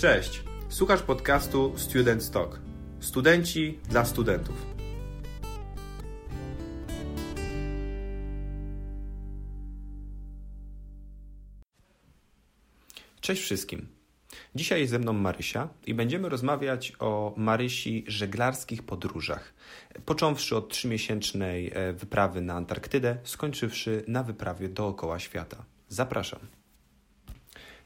Cześć, słuchasz podcastu Student Talk. Studenci dla studentów. Cześć wszystkim. Dzisiaj jest ze mną Marysia i będziemy rozmawiać o Marysi żeglarskich podróżach. Począwszy od trzymiesięcznej e, wyprawy na Antarktydę, skończywszy na wyprawie dookoła świata. Zapraszam.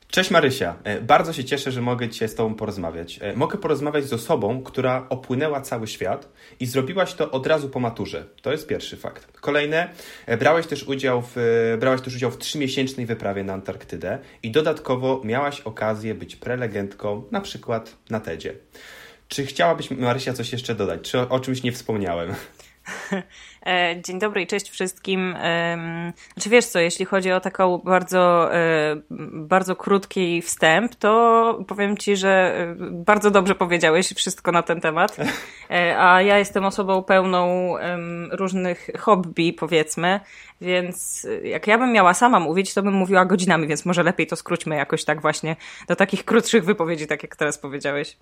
Cześć Marysia, E, bardzo się cieszę, że mogę dzisiaj z Tobą porozmawiać. E, Mogę porozmawiać z osobą, która opłynęła cały świat i zrobiłaś to od razu po maturze. To jest pierwszy fakt. Kolejne, e, brałeś też udział w, brałaś też udział w trzymiesięcznej wyprawie na Antarktydę i dodatkowo miałaś okazję być prelegentką na przykład na TEDzie. Czy chciałabyś, Marysia, coś jeszcze dodać? Czy o, o czymś nie wspomniałem? E, Dzień dobry i cześć wszystkim. Znaczy wiesz co, jeśli chodzi o taką bardzo, e, bardzo krótki wstęp, to powiem Ci, że e, bardzo dobrze powiedziałeś wszystko na ten temat. A ja jestem osobą pełną różnych hobby, powiedzmy, więc jak ja bym miała sama mówić, to bym mówiła godzinami, więc może lepiej to skróćmy jakoś tak właśnie do takich krótszych wypowiedzi, tak jak teraz powiedziałeś.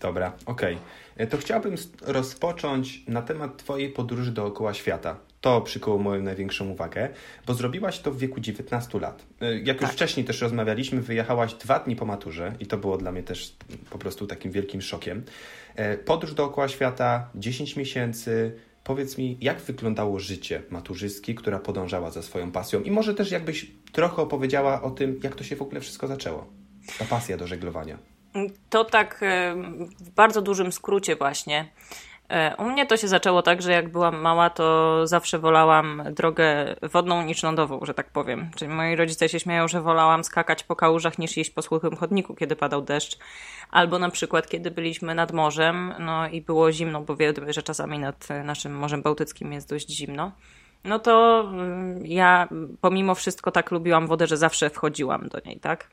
Dobra, okej. E, To chciałbym rozpocząć na temat Twojej podróży dookoła świata. To przykuło moją największą uwagę, bo zrobiłaś to w wieku 19 lat. E, Jak już Tak. wcześniej też rozmawialiśmy, wyjechałaś dwa dni po maturze i to było dla mnie też po prostu takim wielkim szokiem. E, Podróż dookoła świata, 10 miesięcy. Powiedz mi, jak wyglądało życie maturzystki, która podążała za swoją pasją? I może też jakbyś trochę opowiedziała o tym, jak to się w ogóle wszystko zaczęło. Ta pasja do żeglowania. To tak w bardzo dużym skrócie właśnie. E, U mnie to się zaczęło tak, że jak byłam mała, to zawsze wolałam drogę wodną niż lądową, że tak powiem. Czyli moi rodzice się śmieją, że wolałam skakać po kałużach niż jeść po suchym chodniku, kiedy padał deszcz. Albo na przykład, kiedy byliśmy nad morzem, no i było zimno, bo wiemy, że czasami nad naszym Morzem Bałtyckim jest dość zimno. No to mm, ja pomimo wszystko tak lubiłam wodę, że zawsze wchodziłam do niej, tak?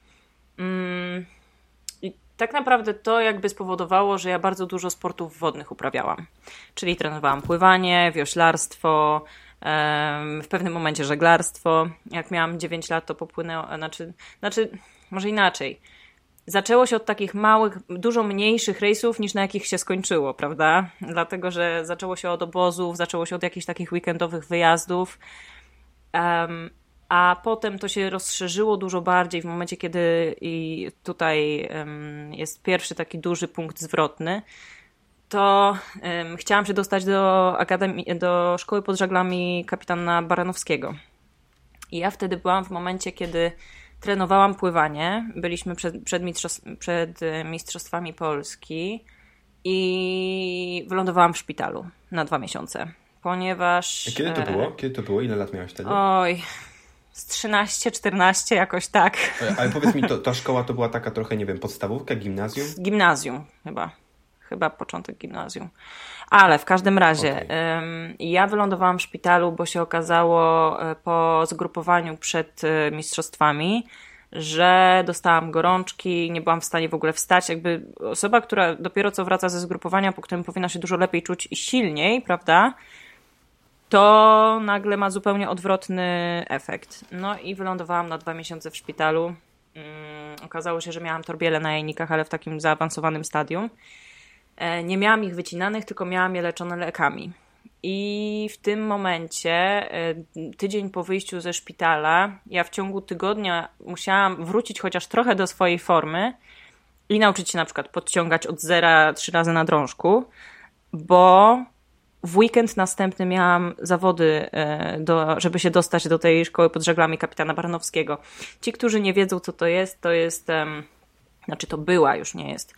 Mm, tak naprawdę to jakby spowodowało, że ja bardzo dużo sportów wodnych uprawiałam. Czyli trenowałam pływanie, wioślarstwo, w pewnym momencie żeglarstwo. Jak miałam 9 lat, to popłynęłam, znaczy, znaczy, może inaczej. Zaczęło się od takich małych, dużo mniejszych rejsów niż na jakich się skończyło, prawda? Dlatego, że zaczęło się od obozów, zaczęło się od jakichś takich weekendowych wyjazdów. A potem to się rozszerzyło dużo bardziej w momencie, kiedy i tutaj jest pierwszy taki duży punkt zwrotny. To chciałam się dostać do, akademii, do szkoły pod żaglami kapitana Baranowskiego. I ja wtedy byłam w momencie, kiedy trenowałam pływanie. Byliśmy przed, przed, mistrzostw, przed e, Mistrzostwami Polski i wylądowałam w szpitalu na dwa miesiące. Ponieważ. A Kiedy to e, było? Kiedy to było? Ile lat miałeś wtedy? Oj, z 13, 14 jakoś tak. E, Ale powiedz mi, to, ta szkoła to była taka trochę, nie wiem, podstawówka, gimnazjum? Gimnazjum chyba. Chyba początek gimnazjum. Ale w każdym razie em, ja wylądowałam w szpitalu, bo się okazało e, po zgrupowaniu przed e, mistrzostwami, że dostałam gorączki, nie byłam w stanie w ogóle wstać. Jakby osoba, która dopiero co wraca ze zgrupowania, po którym powinna się dużo lepiej czuć i silniej, prawda? To nagle ma zupełnie odwrotny efekt. No i wylądowałam na dwa miesiące w szpitalu. Mm, okazało się, że miałam torbiele na jajnikach, ale w takim zaawansowanym stadium. E, nie miałam ich wycinanych, tylko miałam je leczone lekami. I w tym momencie, e, tydzień po wyjściu ze szpitala, ja w ciągu tygodnia musiałam wrócić chociaż trochę do swojej formy i nauczyć się na przykład podciągać od zera trzy razy na drążku, bo w weekend następny miałam zawody, e, do, żeby się dostać do tej szkoły pod żaglami kapitana Baranowskiego. Ci, którzy nie wiedzą, co to jest, to jest, znaczy to była, już nie jest,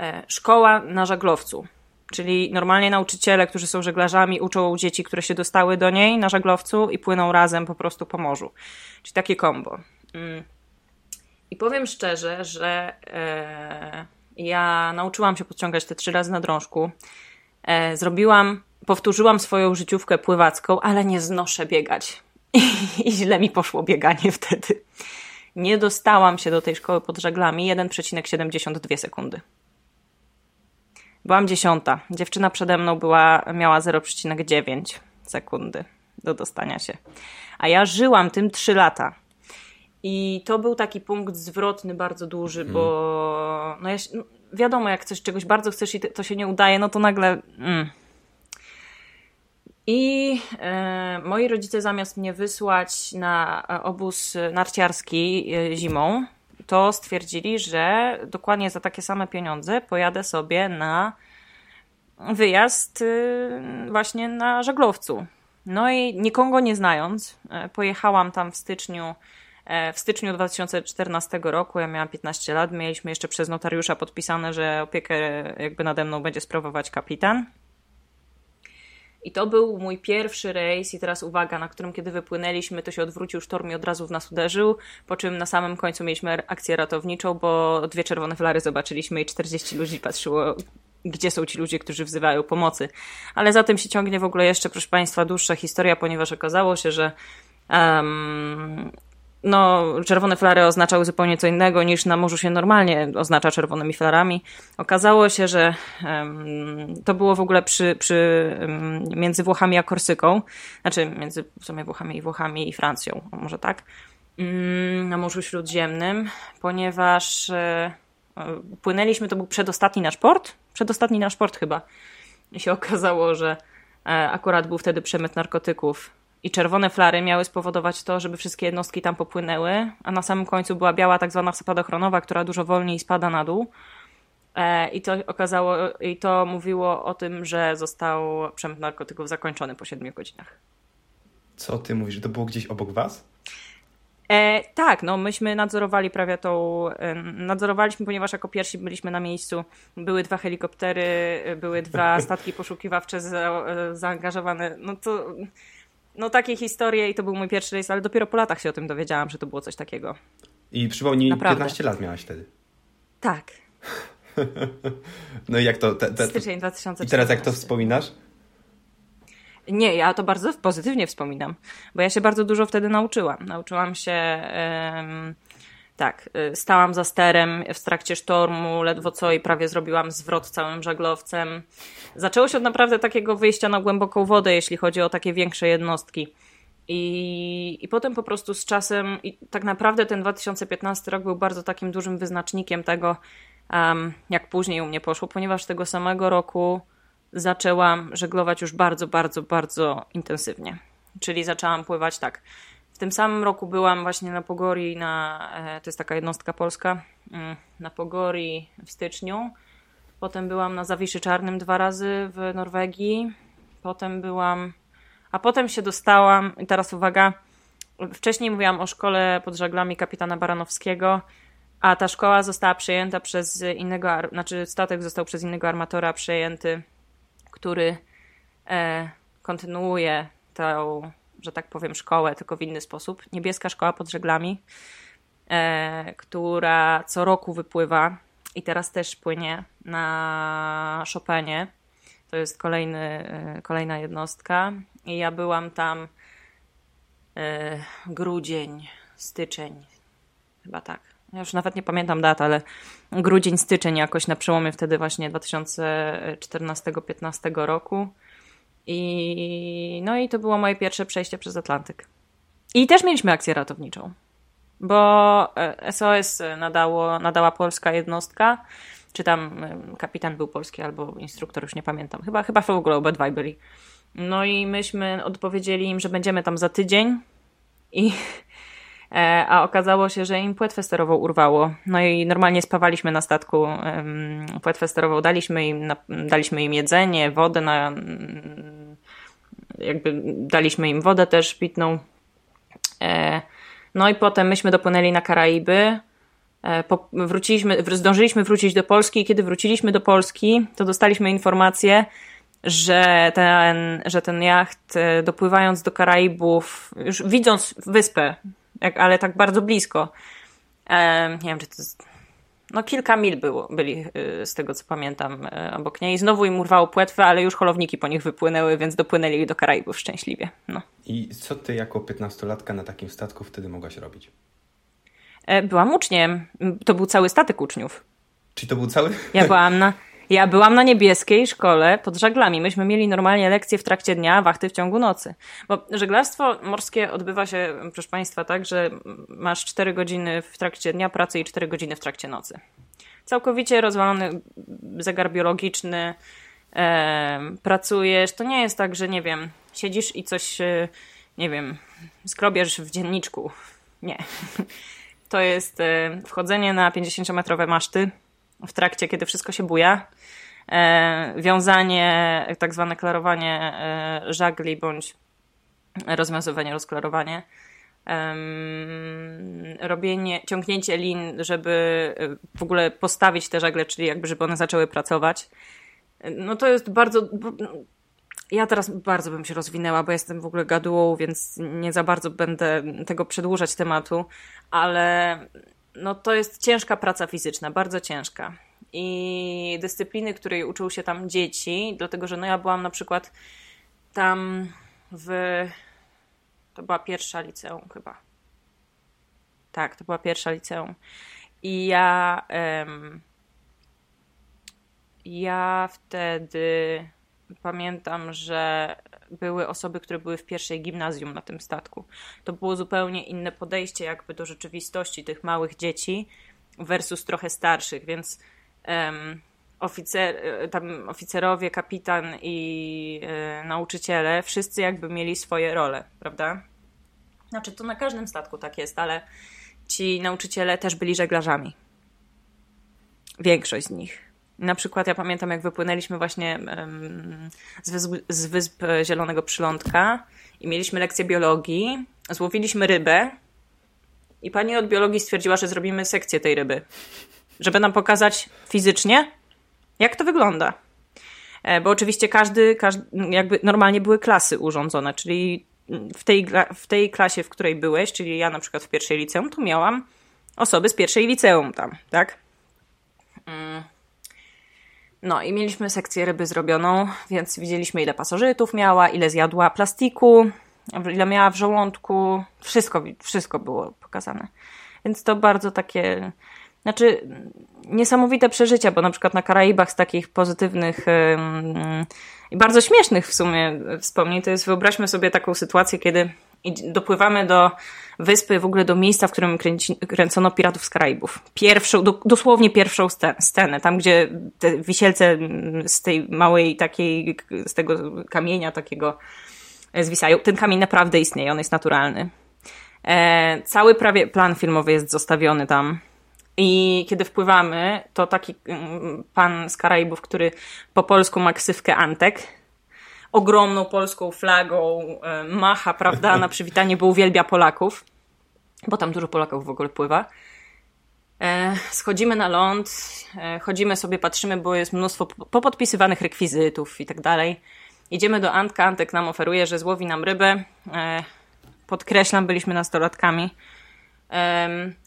e, szkoła na żaglowcu. Czyli normalnie nauczyciele, którzy są żeglarzami, uczą dzieci, które się dostały do niej na żaglowcu i płyną razem po prostu po morzu. Czyli takie kombo. Mm. I powiem szczerze, że e, ja nauczyłam się podciągać te trzy razy na drążku. Zrobiłam, powtórzyłam swoją życiówkę pływacką, ale nie znoszę biegać. I źle mi poszło bieganie wtedy. Nie dostałam się do tej szkoły pod żaglami 1,72 sekundy. Byłam dziesiąta. Dziewczyna przede mną była, miała 0,9 sekundy do dostania się. A ja żyłam tym 3 lata. I to był taki punkt zwrotny bardzo duży, mm. bo no ja, no, wiadomo, jak coś czegoś bardzo chcesz i to się nie udaje, no to nagle. Mm. I e, moi rodzice zamiast mnie wysłać na obóz narciarski e, zimą, to stwierdzili, że dokładnie za takie same pieniądze pojadę sobie na wyjazd y, właśnie na żaglowcu. No i nikogo nie znając, e, pojechałam tam w styczniu e, w styczniu 2014 roku, ja miałam 15 lat, mieliśmy jeszcze przez notariusza podpisane, że opiekę jakby nade mną będzie sprawować kapitan. I to był mój pierwszy rejs i teraz uwaga, na którym kiedy wypłynęliśmy, to się odwrócił sztorm i od razu w nas uderzył, po czym na samym końcu mieliśmy akcję ratowniczą, bo dwie czerwone flary zobaczyliśmy i 40 ludzi patrzyło gdzie są ci ludzie, którzy wzywają pomocy. Ale za tym się ciągnie w ogóle jeszcze, proszę Państwa, dłuższa historia, ponieważ okazało się, że um, no, czerwone flary oznaczały zupełnie co innego niż na morzu się normalnie oznacza czerwonymi flarami. Okazało się, że um, to było w ogóle przy, przy, um, między Włochami a Korsyką, znaczy między w sumie Włochami i Włochami i Francją, może tak, um, na Morzu Śródziemnym, ponieważ e, płynęliśmy, to był przedostatni nasz port, przedostatni nasz port chyba. I się okazało, że e, akurat był wtedy przemyt narkotyków i czerwone flary miały spowodować to, żeby wszystkie jednostki tam popłynęły, a na samym końcu była biała tak zwana spadochronowa, która dużo wolniej spada na dół. E, I to okazało, i to mówiło o tym, że został przemyt narkotyków zakończony po 7 godzinach. Co ty mówisz? To było gdzieś obok was? E, tak, no myśmy nadzorowali prawie tą, nadzorowaliśmy, ponieważ jako pierwsi byliśmy na miejscu. Były dwa helikoptery, były dwa statki poszukiwawcze za, e, zaangażowane. No to, no takie historie i to był mój pierwszy rejs, ale dopiero po latach się o tym dowiedziałam, że to było coś takiego. I przypomnij, Naprawdę. 15 lat miałaś wtedy. Tak. no i jak to... Te, te, Styczeń 2014. I teraz jak to wspominasz? Nie, ja to bardzo pozytywnie wspominam, bo ja się bardzo dużo wtedy nauczyłam. Nauczyłam się. Um, tak, y, stałam za sterem w trakcie sztormu, ledwo co i prawie zrobiłam zwrot całym żaglowcem. Zaczęło się od naprawdę takiego wyjścia na głęboką wodę, jeśli chodzi o takie większe jednostki. I, I potem po prostu z czasem, i tak naprawdę ten 2015 rok był bardzo takim dużym wyznacznikiem tego, um, jak później u mnie poszło, ponieważ tego samego roku zaczęłam żeglować już bardzo, bardzo, bardzo intensywnie. Czyli zaczęłam pływać tak. W tym samym roku byłam właśnie na Pogori, na, e, to jest taka jednostka polska, mm, na Pogori w styczniu. Potem byłam na Zawiszy Czarnym dwa razy w Norwegii. Potem byłam, a potem się dostałam, i teraz uwaga, wcześniej mówiłam o szkole pod żaglami kapitana Baranowskiego, a ta szkoła została przejęta przez innego, znaczy statek został przez innego armatora przejęty który e, kontynuuje tę, że tak powiem, szkołę, tylko w inny sposób. Niebieska Szkoła pod Żeglami, e, która co roku wypływa i teraz też płynie na Chopinie. To jest kolejny, e, kolejna jednostka. I ja byłam tam e, grudzień, styczeń, chyba tak. Ja już nawet nie pamiętam dat, ale grudzień, styczeń jakoś na przełomie wtedy właśnie 2014-15 roku. I no i to było moje pierwsze przejście przez Atlantyk. I też mieliśmy akcję ratowniczą, bo SOS e, nadało, nadała polska jednostka, czy tam e, kapitan był polski albo instruktor, już nie pamiętam. Chyba, chyba w ogóle obydwaj byli. No i myśmy odpowiedzieli im, że będziemy tam za tydzień i a okazało się, że im płetwę sterową urwało. No i normalnie spawaliśmy na statku płetwę sterową, daliśmy im, daliśmy im jedzenie, wodę, na, jakby daliśmy im wodę też pitną. E, no i potem myśmy dopłynęli na Karaiby, e, wróciliśmy, zdążyliśmy wrócić do Polski i kiedy wróciliśmy do Polski, to dostaliśmy informację, że ten, że ten jacht dopływając do Karaibów, już widząc wyspę, ale tak bardzo blisko. Nie wiem, czy to jest. No, kilka mil było, byli y, z tego co pamiętam y, obok niej. Znowu im urwało płetwę, ale już holowniki po nich wypłynęły, więc dopłynęli do Karaibów szczęśliwie. No. I co ty jako piętnastolatka na takim statku wtedy mogłaś robić? E, byłam uczniem. To był cały statek uczniów. Czy to był cały? Ja byłam na, Ja byłam na niebieskiej szkole pod żaglami. Myśmy mieli normalnie lekcje w trakcie dnia, wachty w ciągu nocy. Bo żeglarstwo morskie odbywa się, proszę Państwa, tak, że masz 4 godziny w trakcie dnia pracy i 4 godziny w trakcie nocy. Całkowicie rozwalony zegar biologiczny, e, pracujesz. To nie jest tak, że nie wiem, siedzisz i coś, e, nie wiem, skrobiesz w dzienniczku. Nie. To jest e, wchodzenie na 50-metrowe maszty w trakcie, kiedy wszystko się buja. E, wiązanie, tak zwane klarowanie e, żagli bądź rozwiązywanie, rozklarowanie. robienie, ciągnięcie lin, żeby w ogóle postawić te żagle, czyli jakby, żeby one zaczęły pracować. No to jest bardzo. Ja teraz bardzo bym się rozwinęła, bo jestem w ogóle gadułą, więc nie za bardzo będę tego przedłużać tematu, ale no to jest ciężka praca fizyczna, bardzo ciężka. I dyscypliny, której uczył się tam dzieci, dlatego że no ja byłam na przykład tam w. To była pierwsza liceum chyba. Tak, to była pierwsza liceum. I ja. Um, ja wtedy pamiętam, że były osoby, które były w pierwszej gimnazjum na tym statku. To było zupełnie inne podejście jakby do rzeczywistości tych małych dzieci versus trochę starszych, więc um, oficer, tam oficerowie, kapitan i e, nauczyciele, wszyscy jakby mieli swoje role, prawda? Znaczy to na każdym statku tak jest, ale ci nauczyciele też byli żeglarzami. Większość z nich. Na przykład ja pamiętam, jak wypłynęliśmy właśnie z wysp, z wysp Zielonego Przylądka i mieliśmy lekcję biologii, złowiliśmy rybę i pani od biologii stwierdziła, że zrobimy sekcję tej ryby, żeby nam pokazać fizycznie, jak to wygląda. E, bo oczywiście każdy, każdy jakby normalnie były klasy urządzone, czyli w tej, w tej klasie, w której byłeś, czyli ja na przykład w pierwszej liceum, to miałam osoby z pierwszej liceum tam, tak? No i mieliśmy sekcję ryby zrobioną, więc widzieliśmy ile pasożytów miała, ile zjadła plastiku, ile miała w żołądku. Wszystko, wszystko było pokazane. Więc to bardzo takie, znaczy niesamowite przeżycia, bo na przykład na Karaibach z takich pozytywnych i bardzo śmiesznych w sumie wspomnień, to jest wyobraźmy sobie taką sytuację, kiedy dopływamy do wyspy, w ogóle do miejsca, w którym kręci, kręcono Piratów z Karaibów. Pierwszą, do, dosłownie pierwszą scenę, tam gdzie te wisielce z tej małej takiej, z tego kamienia takiego zwisają. Ten kamień naprawdę istnieje, on jest naturalny. E, cały prawie plan filmowy jest zostawiony tam. I kiedy wpływamy, to taki mm, pan z Karaibów, który po polsku ma ksywkę Antek, ogromną polską flagą e, macha, prawda, na przywitanie, bo uwielbia Polaków, bo tam dużo Polaków w ogóle pływa. E, schodzimy na ląd, e, chodzimy sobie, patrzymy, bo jest mnóstwo popodpisywanych rekwizytów i tak dalej. Idziemy do Antka, Antek nam oferuje, że złowi nam rybę. Podkreślam, byliśmy nastolatkami.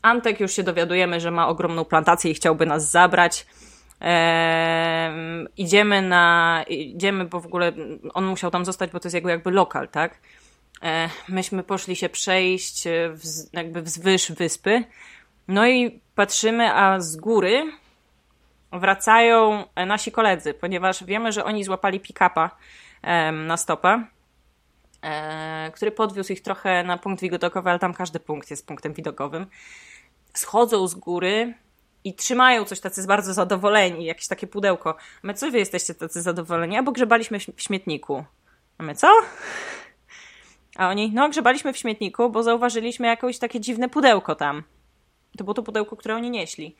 Antek już się dowiadujemy, że ma ogromną plantację i chciałby nas zabrać. Idziemy na, idziemy, bo w ogóle on musiał tam zostać, bo to jest jego jakby lokal, tak? E, myśmy poszli się przejść w, jakby wzwyż wyspy. No i patrzymy, a z góry wracają nasi koledzy, ponieważ wiemy, że oni złapali pick-upa na stopę, e, który podwiózł ich trochę na punkt widokowy, ale tam każdy punkt jest punktem widokowym. Schodzą z góry, i trzymają coś tacy bardzo zadowoleni, jakieś takie pudełko. My co wy jesteście tacy zadowoleni? Albo grzebaliśmy w śmietniku. A my co? A oni, no grzebaliśmy w śmietniku, bo zauważyliśmy jakieś takie dziwne pudełko tam. To było to pudełko, które oni nieśli.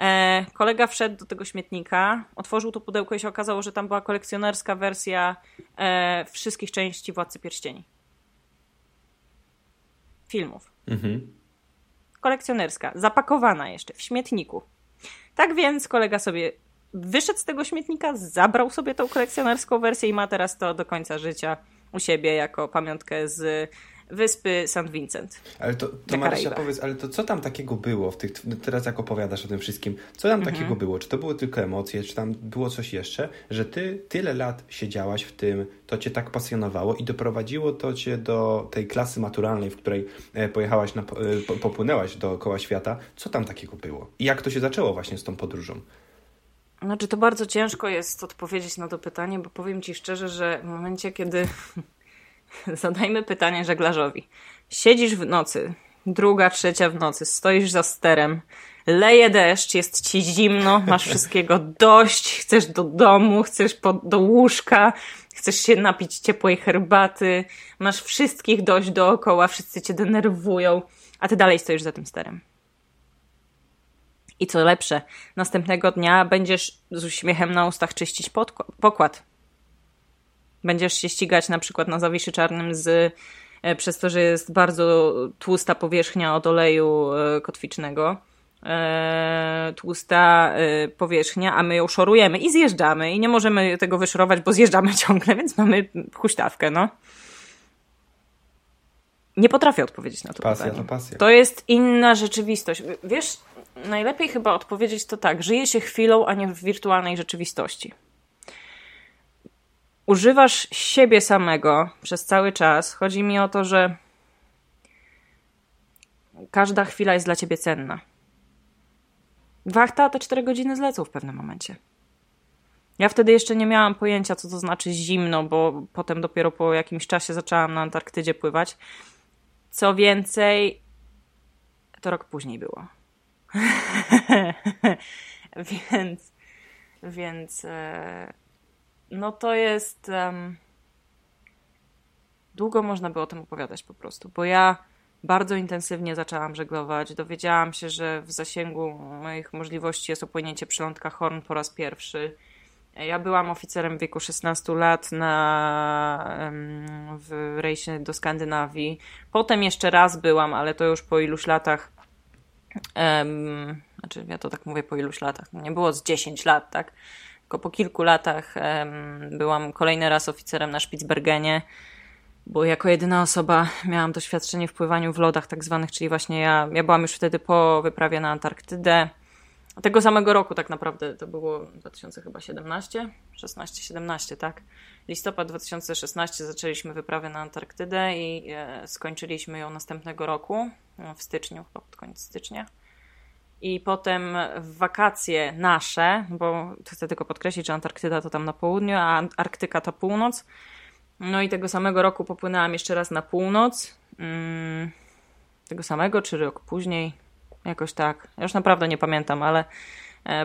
E, kolega wszedł do tego śmietnika, otworzył to pudełko i się okazało, że tam była kolekcjonerska wersja e, wszystkich części Władcy Pierścieni. Filmów. Mhm kolekcjonerska, zapakowana jeszcze w śmietniku. Tak więc kolega sobie wyszedł z tego śmietnika, zabrał sobie tą kolekcjonerską wersję i ma teraz to do końca życia u siebie jako pamiątkę z wyspy St. Vincent. Ale to, to Marysia, powiedz, ale to co tam takiego było w tych, teraz jak opowiadasz o tym wszystkim, co tam mhm. takiego było? Czy to były tylko emocje, czy tam było coś jeszcze, że ty tyle lat siedziałaś w tym, to cię tak pasjonowało i doprowadziło to cię do tej klasy maturalnej, w której e, pojechałaś, na, e, popłynęłaś dookoła świata. Co tam takiego było? I jak to się zaczęło właśnie z tą podróżą? Znaczy, to bardzo ciężko jest odpowiedzieć na to pytanie, bo powiem Ci szczerze, że w momencie, kiedy zadajmy pytanie żeglarzowi, siedzisz w nocy, druga, trzecia w nocy, stoisz za sterem, leje deszcz, jest ci zimno, masz wszystkiego dość, chcesz do domu, chcesz po, do łóżka, chcesz się napić ciepłej herbaty, masz wszystkich dość dookoła, wszyscy cię denerwują, a ty dalej stoisz za tym sterem. I co lepsze, następnego dnia będziesz z uśmiechem na ustach czyścić pokład. Będziesz się ścigać na przykład na zawiszy czarnym z, e, przez to, że jest bardzo tłusta powierzchnia od oleju e, kotwicznego. E, tłusta powierzchnia, a my ją szorujemy i zjeżdżamy i nie możemy tego wyszorować, bo zjeżdżamy ciągle, więc mamy huśtawkę, no. Nie potrafię odpowiedzieć na to pasja, pytanie. To pasja. To jest inna rzeczywistość. Wiesz, najlepiej chyba odpowiedzieć to tak: żyje się chwilą, a nie w wirtualnej rzeczywistości. Używasz siebie samego przez cały czas. Chodzi mi o to, że każda chwila jest dla ciebie cenna. Wachta te 4 godziny zlecą w pewnym momencie. Ja wtedy jeszcze nie miałam pojęcia, co to znaczy zimno, bo potem dopiero po jakimś czasie zaczęłam na Antarktydzie pływać. Co więcej, to rok później było. więc, więc e, no to jest. Um, długo można by o tym opowiadać po prostu, bo ja bardzo intensywnie zaczęłam żeglować. Dowiedziałam się, że w zasięgu moich możliwości jest opłynięcie przylądka Horn po raz pierwszy. Ja byłam oficerem w wieku 16 lat na, w rejsie do Skandynawii. Potem jeszcze raz byłam, ale to już po iluś latach. Um, znaczy, ja to tak mówię po iluś latach. Nie było z 10 lat, tak? Tylko po kilku latach byłam kolejny raz oficerem na Spitsbergenie, bo jako jedyna osoba miałam doświadczenie w pływaniu w lodach, tak zwanych, czyli właśnie ja, ja byłam już wtedy po wyprawie na Antarktydę. Tego samego roku tak naprawdę, to było 2017, 16-17, tak? Listopad 2016 zaczęliśmy wyprawę na Antarktydę i e, skończyliśmy ją następnego roku, w styczniu, chyba pod koniec stycznia. I potem w wakacje nasze, bo chcę tylko podkreślić, że Antarktyda to tam na południu, a Arktyka to północ. No i tego samego roku popłynęłam jeszcze raz na północ. Hmm, tego samego, czy rok później, Jakoś tak. Ja już naprawdę nie pamiętam, ale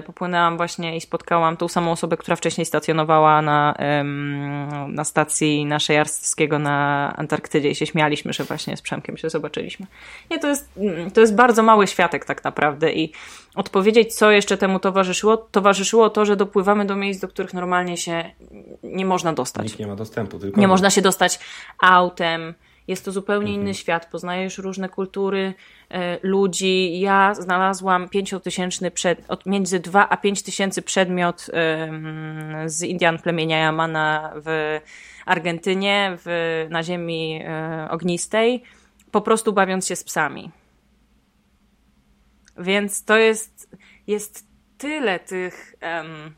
popłynęłam właśnie i spotkałam tą samą osobę, która wcześniej stacjonowała na, na stacji naszej Arstowskiego na Antarktydzie i się śmialiśmy, że właśnie z Przemkiem się zobaczyliśmy. Nie, to jest, mm, to jest bardzo mały światek tak naprawdę i odpowiedzieć, co jeszcze temu towarzyszyło, towarzyszyło to, że dopływamy do miejsc, do których normalnie się nie można dostać. Nikt nie ma dostępu. Tylko nie można się dostać autem, jest to zupełnie inny mhm. świat, poznajesz różne kultury, e, ludzi. Ja znalazłam pięciotysięczny przed, między 2 a 5 tysięcy przedmiot z Indian plemienia Yamana w Argentynie, w, na ziemi e, ognistej, po prostu bawiąc się z psami. Więc to jest, jest tyle tych um,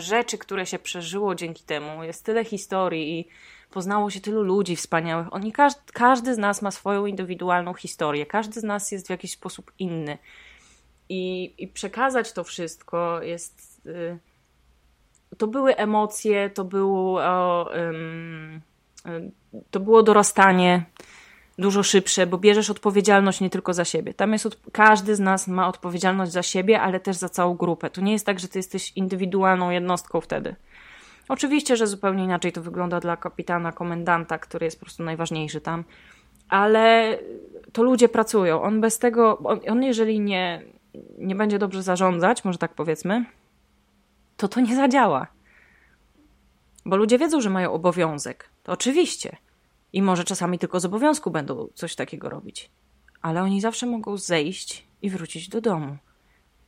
rzeczy, które się przeżyło dzięki temu, jest tyle historii i poznało się tylu ludzi wspaniałych. Oni, każdy, każdy z nas ma swoją indywidualną historię, każdy z nas jest w jakiś sposób inny. I, i przekazać to wszystko jest. Y, to były emocje, to było, to było dorastanie dużo szybsze, bo bierzesz odpowiedzialność nie tylko za siebie. Tam jest od, każdy z nas ma odpowiedzialność za siebie, ale też za całą grupę. To nie jest tak, że ty jesteś indywidualną jednostką wtedy. Oczywiście, że zupełnie inaczej to wygląda dla kapitana, komendanta, który jest po prostu najważniejszy tam, ale to ludzie pracują. On bez tego, on, on jeżeli nie, nie będzie dobrze zarządzać, może tak powiedzmy, to to nie zadziała. Bo ludzie wiedzą, że mają obowiązek. To oczywiście. I może czasami tylko z obowiązku będą coś takiego robić. Ale oni zawsze mogą zejść i wrócić do domu.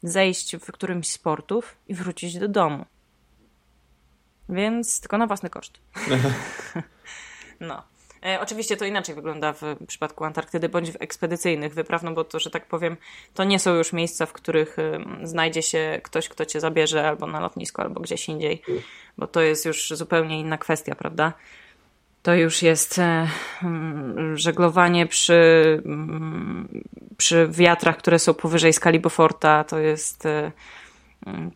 Zejść w którymś z sportów i wrócić do domu. Więc tylko na własny koszt. no. E, oczywiście to inaczej wygląda w przypadku Antarktydy bądź w ekspedycyjnych wypraw, no bo to, że tak powiem, to nie są już miejsca, w których y, znajdzie się ktoś, kto cię zabierze albo na lotnisko, albo gdzieś indziej, bo to jest już zupełnie inna kwestia, prawda? To już jest e, mm, żeglowanie przy, mm, przy wiatrach, które są powyżej skali Beauforta, to jest e,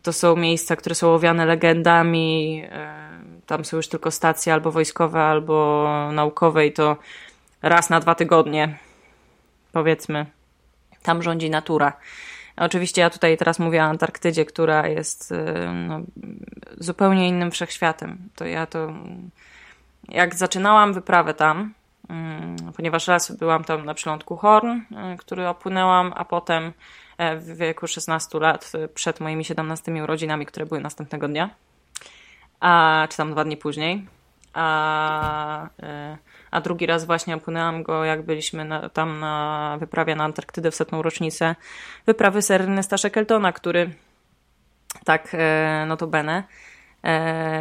to są miejsca, które są owiane legendami. Tam są już tylko stacje albo wojskowe, albo naukowe i to raz na dwa tygodnie, powiedzmy, tam rządzi natura. Oczywiście ja tutaj teraz mówię o Antarktydzie, która jest no, zupełnie innym wszechświatem. To ja to. Jak zaczynałam wyprawę tam, mm, ponieważ raz byłam tam na przylądku Horn, y, który opłynęłam, a potem e, w wieku 16 lat, y, przed moimi 17 urodzinami, które były następnego dnia, a, czy tam dwa dni później, a a drugi raz właśnie opłynęłam go, jak byliśmy na, tam na wyprawie na Antarktydę w setną rocznicę wyprawy Sir Ernesta Shackletona, który tak e, notabene e,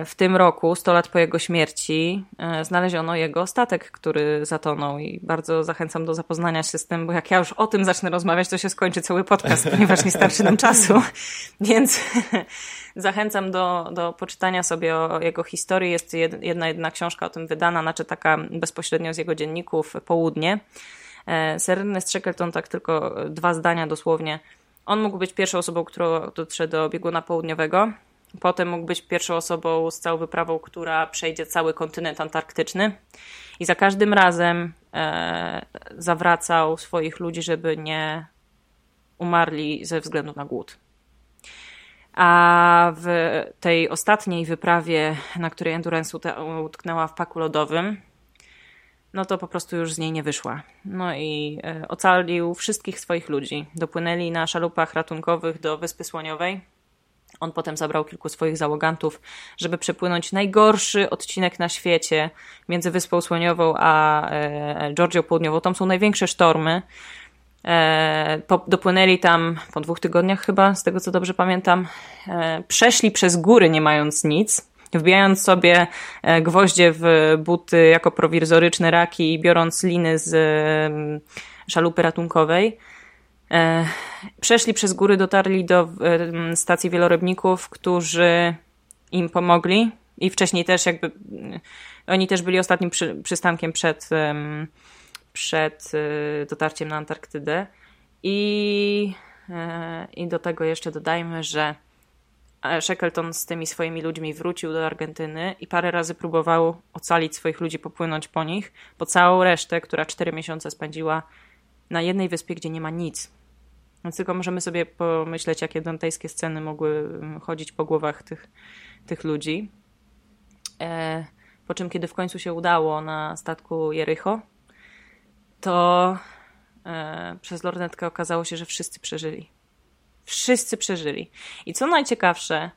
w tym roku, 100 lat po jego śmierci, e, znaleziono jego statek, który zatonął i bardzo zachęcam do zapoznania się z tym, bo jak ja już o tym zacznę rozmawiać, to się skończy cały podcast, ponieważ nie starczy nam czasu, więc Zachęcam do, do poczytania sobie o jego historii. Jest jedna jedna książka o tym wydana, znaczy taka bezpośrednio z jego dzienników, Południe. E, Sir Ernest Shackleton, tak tylko dwa zdania dosłownie. On mógł być pierwszą osobą, która dotrze do bieguna południowego. Potem mógł być pierwszą osobą z całą wyprawą, która przejdzie cały kontynent antarktyczny. I za każdym razem e, zawracał swoich ludzi, żeby nie umarli ze względu na głód. A w tej ostatniej wyprawie, na której Endurance utknęła w paku lodowym, no to po prostu już z niej nie wyszła. No i e, ocalił wszystkich swoich ludzi. Dopłynęli na szalupach ratunkowych do Wyspy Słoniowej. On potem zabrał kilku swoich załogantów, żeby przepłynąć najgorszy odcinek na świecie między Wyspą Słoniową a e, Georgią Południową. Tam są największe sztormy. E, dopłynęli tam po dwóch tygodniach chyba, z tego co dobrze pamiętam. E, przeszli przez góry nie mając nic, wbijając sobie gwoździe w buty jako prowizoryczne raki i biorąc liny z szalupy ratunkowej. Przeszli przez góry, dotarli do stacji wielorybników, którzy im pomogli i wcześniej też jakby oni też byli ostatnim przystankiem przed przed y, dotarciem na Antarktydę. I, I do tego jeszcze dodajmy, że e, Shackleton z tymi swoimi ludźmi wrócił do Argentyny i parę razy próbował ocalić swoich ludzi, popłynąć po nich, po całą resztę, która cztery miesiące spędziła na jednej wyspie, gdzie nie ma nic. Więc tylko możemy sobie pomyśleć, jakie dantejskie sceny mogły mm, chodzić po głowach tych, tych ludzi. E, po czym, kiedy w końcu się udało na statku Jericho, to e, przez lornetkę okazało się, że wszyscy przeżyli. Wszyscy przeżyli. I co najciekawsze,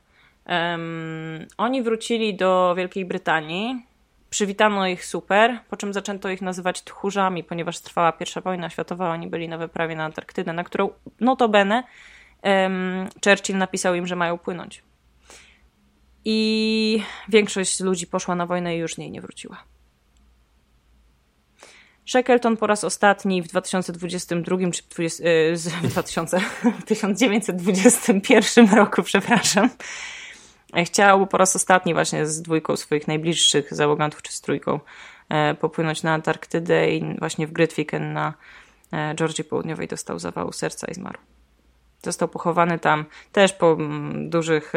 oni wrócili do Wielkiej Brytanii, przywitano ich super, po czym zaczęto ich nazywać tchórzami, ponieważ trwała pierwsza wojna światowa, oni byli na wyprawie na Antarktydę, na którą notabene um, Churchill napisał im, że mają płynąć. I większość ludzi poszła na wojnę i już z niej nie wróciła. Shackleton po raz ostatni w 2022 czy 20, yy, 2000, 1921 roku, przepraszam, chciał po raz ostatni właśnie z dwójką swoich najbliższych załogantów czy z trójką e, popłynąć na Antarktydę i właśnie w Grytviken na e, Georgii Południowej dostał zawału serca i zmarł. Został pochowany tam też po mm, dużych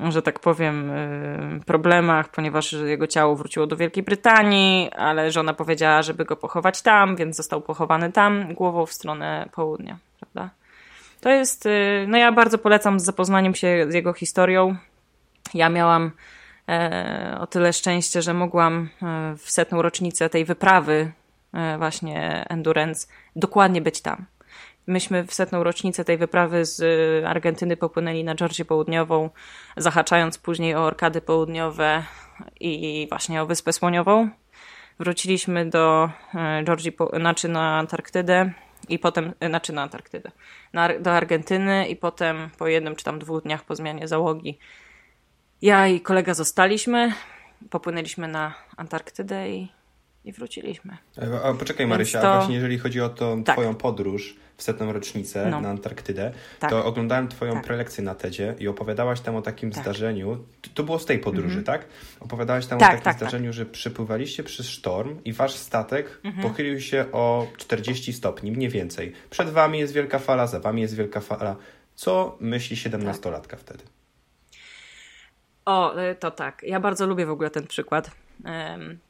że tak powiem, y, problemach, ponieważ jego ciało wróciło do Wielkiej Brytanii, ale żona powiedziała, żeby go pochować tam, więc został pochowany tam, głową w stronę południa? To jest, y, no ja bardzo polecam z zapoznaniem się z jego historią. Ja miałam e, o tyle szczęście, że mogłam e, w setną rocznicę tej wyprawy e, właśnie Endurance dokładnie być tam. Myśmy w setną rocznicę tej wyprawy z y, Argentyny popłynęli na Georgię Południową, zahaczając później o Orkady Południowe i właśnie o Wyspę Słoniową. Wróciliśmy do Georgii, znaczy na Antarktydę i potem, y, znaczy na Antarktydę, na, do Argentyny i potem po jednym czy tam dwóch dniach po zmianie załogi. Ja i kolega zostaliśmy, popłynęliśmy na Antarktydę i, i wróciliśmy. A, a poczekaj Marysia, to... właśnie jeżeli chodzi o tą tak. twoją podróż, w setną rocznicę no. na Antarktydę, tak. to oglądałem Twoją tak. prelekcję na TEDzie i opowiadałaś tam o takim tak. zdarzeniu. To było z tej podróży, mhm. tak? Opowiadałaś tam o tak, takim tak, zdarzeniu, że przepływaliście przez sztorm i Wasz statek mhm. pochylił się o 40 stopni, mniej więcej. Przed Wami jest wielka fala, za Wami jest wielka fala. Co myśli 17-latka wtedy? O, y, to tak. Ja bardzo lubię w ogóle ten przykład.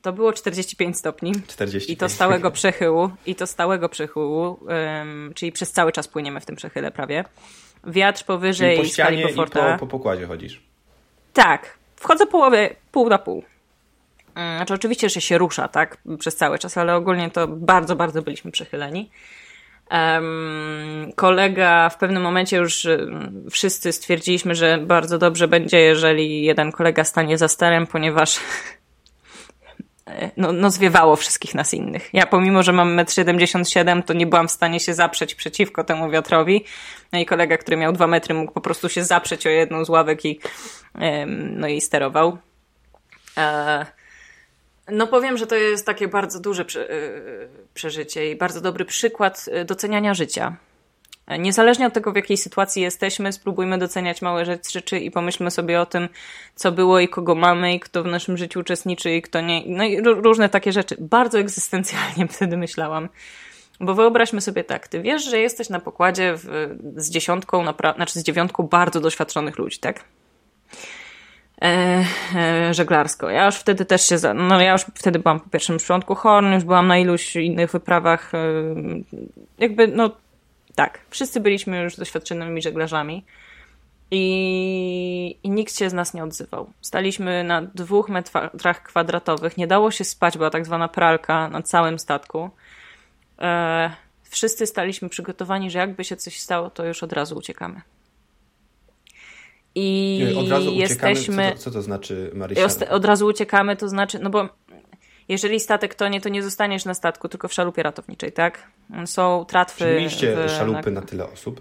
To było 45 stopni. 45. I to stałego przechyłu. I to stałego przechyłu, czyli przez cały czas płyniemy w tym przechyle prawie. Wiatr powyżej czyli po skali komforta. I po, po pokładzie chodzisz. Tak. Wchodzę połowę, pół na pół. Znaczy oczywiście, że się rusza, tak, przez cały czas, ale ogólnie to bardzo, bardzo byliśmy przechyleni. Um, kolega w pewnym momencie już wszyscy stwierdziliśmy, że bardzo dobrze będzie, jeżeli jeden kolega stanie za sterem, ponieważ no, no zwiewało wszystkich nas innych. Ja pomimo, że mam 1,77 m, to nie byłam w stanie się zaprzeć przeciwko temu wiatrowi. No i kolega, który miał 2 metry, mógł po prostu się zaprzeć o jedną z ławek i, no i sterował. E, no powiem, że to jest takie bardzo duże e, przeżycie i bardzo dobry przykład e, doceniania życia. Niezależnie od tego, w jakiej sytuacji jesteśmy, spróbujmy doceniać małe rzeczy i pomyślmy sobie o tym, co było i kogo mamy i kto w naszym życiu uczestniczy i kto nie. No i różne takie rzeczy. Bardzo egzystencjalnie wtedy myślałam. Bo wyobraźmy sobie tak, ty wiesz, że jesteś na pokładzie w, z dziesiątką, znaczy z dziewiątką bardzo doświadczonych ludzi, tak? E, e, żeglarsko. Ja już wtedy też się, za, no ja już wtedy byłam po pierwszym szczątku Horn, już byłam na iluś innych wyprawach, e, jakby no tak, wszyscy byliśmy już doświadczonymi żeglarzami i, i nikt się z nas nie odzywał. Staliśmy na dwóch metrach kwadratowych, nie dało się spać, była tak zwana pralka na całym statku. E, wszyscy staliśmy przygotowani, że jakby się coś stało, to już od razu uciekamy. I od razu jesteśmy. Co to, co to znaczy, Marysia? Od razu uciekamy, to znaczy, no bo jeżeli statek tonie, to nie zostaniesz na statku, tylko w szalupie ratowniczej, tak? Są tratwy. Czy mieliście w, szalupy na, na tyle osób?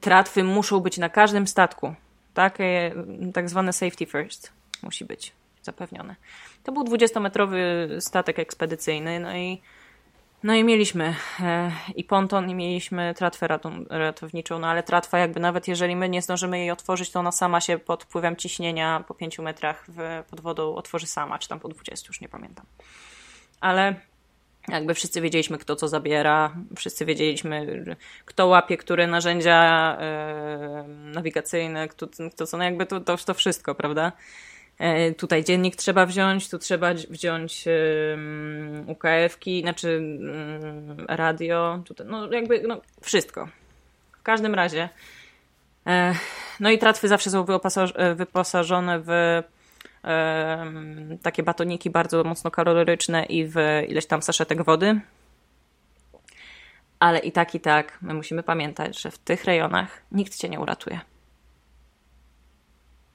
Tratwy muszą być na każdym statku, tak? E, tak zwane safety first musi być zapewnione. To był 20-metrowy statek ekspedycyjny, no i no i mieliśmy e, i ponton, i mieliśmy tratwę ratowniczą, no ale tratwa jakby nawet jeżeli my nie zdążymy jej otworzyć, to ona sama się pod wpływem ciśnienia po 5 metrach w, pod wodą otworzy sama, czy tam po 20, już nie pamiętam. Ale jakby wszyscy wiedzieliśmy, kto co zabiera, wszyscy wiedzieliśmy, kto łapie które narzędzia e, nawigacyjne, kto, kto co, no jakby to, to, to wszystko, prawda? E, tutaj dziennik trzeba wziąć, tu trzeba wziąć UKF-ki, znaczy radio, tutaj, no jakby no, wszystko. W każdym razie. E, no i tratwy zawsze są e, wyposażone w takie batoniki bardzo mocno kaloryczne i w ileś tam saszetek wody. Ale i tak, i tak my musimy pamiętać, że w tych rejonach nikt cię nie uratuje.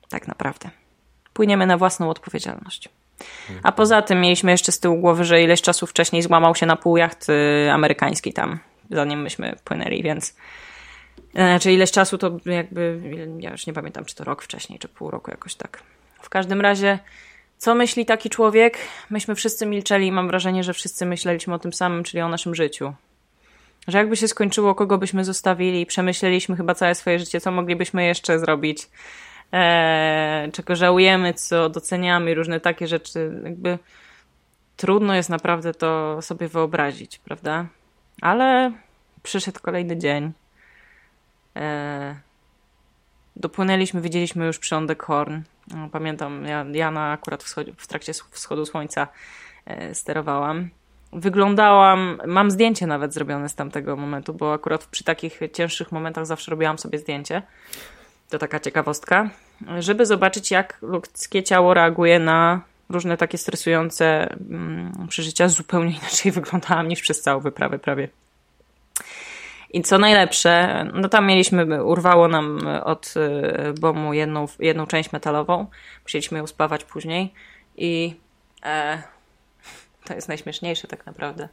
Tak naprawdę płyniemy na własną odpowiedzialność. A poza tym mieliśmy jeszcze z tyłu głowy, że ileś czasu wcześniej złamał się na pół jacht y, amerykański tam, zanim myśmy płynęli, więc znaczy ileś czasu to jakby, ja już nie pamiętam, czy to rok wcześniej, czy pół roku jakoś tak. W każdym razie, co myśli taki człowiek? Myśmy wszyscy milczeli i mam wrażenie, że wszyscy myśleliśmy o tym samym, czyli o naszym życiu. Że jakby się skończyło, kogo byśmy zostawili, przemyśleliśmy chyba całe swoje życie, co moglibyśmy jeszcze zrobić e, czego żałujemy, co doceniamy, różne takie rzeczy. Jakby trudno jest naprawdę to sobie wyobrazić, prawda? Ale przyszedł kolejny dzień. E, dopłynęliśmy, widzieliśmy już przylądek Horn. No, pamiętam, ja, ja na akurat wschodzie, w trakcie wschodu słońca e, sterowałam. Wyglądałam, mam zdjęcie nawet zrobione z tamtego momentu, bo akurat przy takich cięższych momentach zawsze robiłam sobie zdjęcie to taka ciekawostka, żeby zobaczyć, jak ludzkie ciało reaguje na różne takie stresujące mm, przeżycia. Zupełnie inaczej wyglądałam niż przez całą wyprawę prawie. I co najlepsze, no tam mieliśmy, urwało nam od y, bomu jedną, jedną część metalową. Musieliśmy ją spawać później i e, to jest najśmieszniejsze tak naprawdę,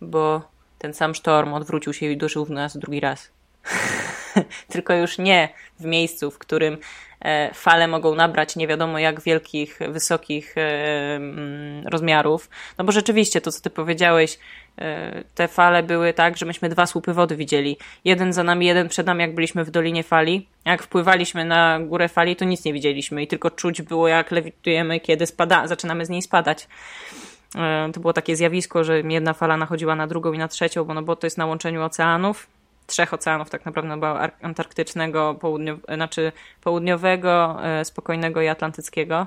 bo ten sam sztorm odwrócił się i uderzył w nas drugi raz. tylko już nie w miejscu, w którym e, fale mogą nabrać nie wiadomo jak wielkich, wysokich e, mm, rozmiarów. No bo rzeczywiście to, co ty powiedziałeś, e, te fale były tak, że myśmy dwa słupy wody widzieli. Jeden za nami, jeden przed nami, jak byliśmy w Dolinie Fali. Jak wpływaliśmy na górę fali, to nic nie widzieliśmy i tylko czuć było, jak lewitujemy, kiedy spada, zaczynamy z niej spadać. To było takie zjawisko, że jedna fala nachodziła na drugą i na trzecią, bo, no bo to jest na łączeniu oceanów trzech oceanów tak naprawdę, no, była antarktycznego, południow znaczy południowego, e, spokojnego i atlantyckiego.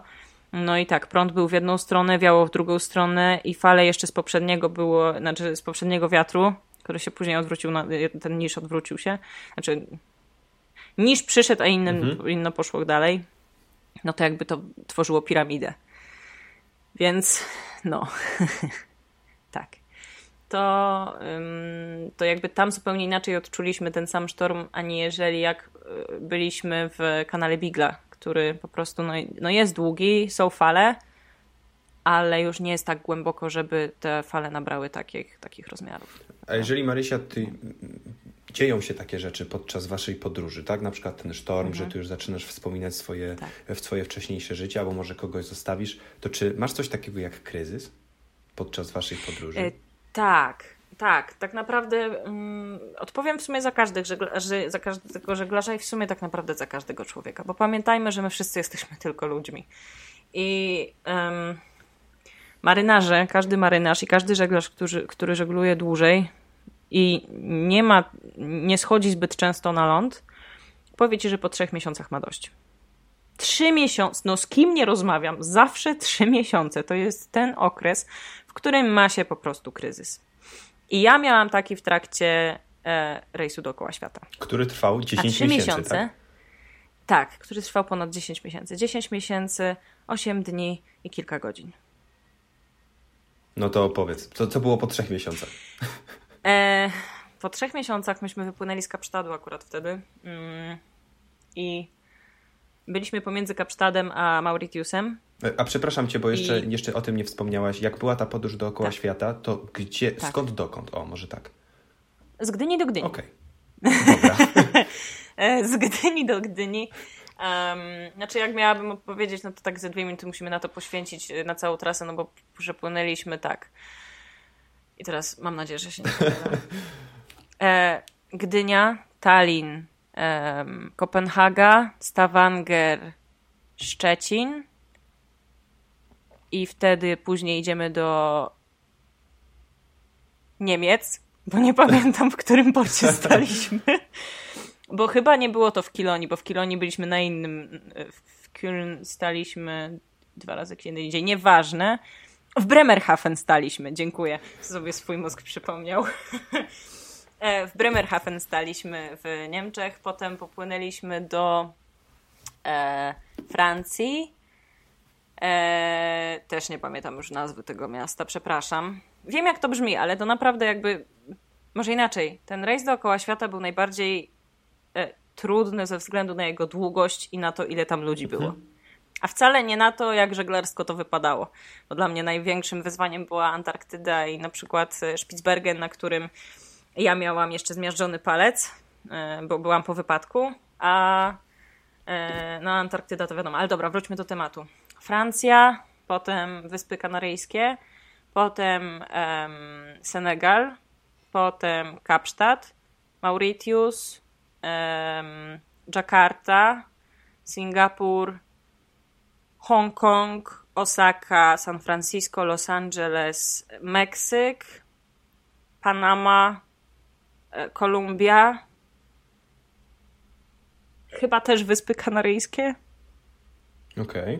No i tak, prąd był w jedną stronę, wiało w drugą stronę i fale jeszcze z poprzedniego było, znaczy z poprzedniego wiatru, który się później odwrócił, na, ten niż odwrócił się, znaczy niż przyszedł, a inny, mhm. inno poszło dalej, no to jakby to tworzyło piramidę. Więc no, tak. To, to jakby tam zupełnie inaczej odczuliśmy ten sam sztorm, aniżeli jak y, byliśmy w kanale Bigla, który po prostu no, no jest długi, są fale, ale już nie jest tak głęboko, żeby te fale nabrały takich, takich rozmiarów. A jeżeli Marysia, ty, dzieją się takie rzeczy podczas waszej podróży, tak? Na przykład ten sztorm, mhm. że ty już zaczynasz wspominać swoje, tak. w swoje wcześniejsze życie, albo może kogoś zostawisz, to czy masz coś takiego jak kryzys podczas waszej podróży? E, tak, tak, tak naprawdę um, odpowiem w sumie za, każdych, że, za każdego żeglarza i w sumie tak naprawdę za każdego człowieka, bo pamiętajmy, że my wszyscy jesteśmy tylko ludźmi. I um, marynarze, każdy marynarz i każdy żeglarz, który, który żegluje dłużej i nie ma, nie schodzi zbyt często na ląd, powie ci, że po trzech miesiącach ma dość. Trzy miesiące, no z kim nie rozmawiam, zawsze trzy miesiące to jest ten okres, w którym ma się po prostu kryzys. I ja miałam taki w trakcie e, rejsu dookoła świata. Który trwał 10 A 3 miesięcy. miesiące tak? tak, który trwał ponad 10 miesięcy. 10 miesięcy, 8 dni i kilka godzin. No to opowiedz, co, co było po trzech miesiącach? E, po trzech miesiącach myśmy wypłynęli z Kapsztadu akurat wtedy. Mm, I byliśmy pomiędzy Kapsztadem a Mauritiusem. E, a przepraszam cię, bo jeszcze, I... jeszcze o tym nie wspomniałaś. Jak była ta podróż dookoła tak. świata, to gdzie, tak. skąd dokąd? O, może tak. Z Gdyni do Gdyni. Okej. Okay. z Gdyni do Gdyni. Um, znaczy, jak miałabym opowiedzieć, no to tak ze dwie minuty musimy na to poświęcić e, na całą trasę, no bo przepłynęliśmy tak. I teraz mam nadzieję, że się nie e, Gdynia, Tallin, e, Kopenhaga, Stavanger, Szczecin. I wtedy później idziemy do Niemiec, bo nie pamiętam, w którym porcie staliśmy. Bo chyba nie było to w Kilonii, bo w Kilonii byliśmy na innym. W Köln staliśmy dwa razy kiedy indziej. Nieważne. W Bremerhaven staliśmy, dziękuję. Sobie swój mózg przypomniał. E, w Bremerhaven staliśmy w Niemczech, potem popłynęliśmy do e, Francji. E, też nie pamiętam już nazwy tego miasta, przepraszam. Wiem, jak to brzmi, ale to naprawdę jakby. Może inaczej. Ten rejs dookoła świata był najbardziej e, trudny ze względu na jego długość i na to, ile tam ludzi było. Mhm. A wcale nie na to, jak żeglarsko to wypadało. Bo dla mnie największym wyzwaniem była Antarktyda i na przykład e, Spitsbergen, na którym ja miałam jeszcze zmiażdżony palec, e, bo byłam po wypadku, a e, no Antarktyda to wiadomo. Ale dobra, wróćmy do tematu. Francja, potem Wyspy Kanaryjskie, potem um, Senegal, potem Kapsztad, Mauritius, um, Jakarta, Singapur, Hongkong, Osaka, San Francisco, Los Angeles, Meksyk, Panama, Kolumbia, chyba też Wyspy Kanaryjskie. Okej. Okay.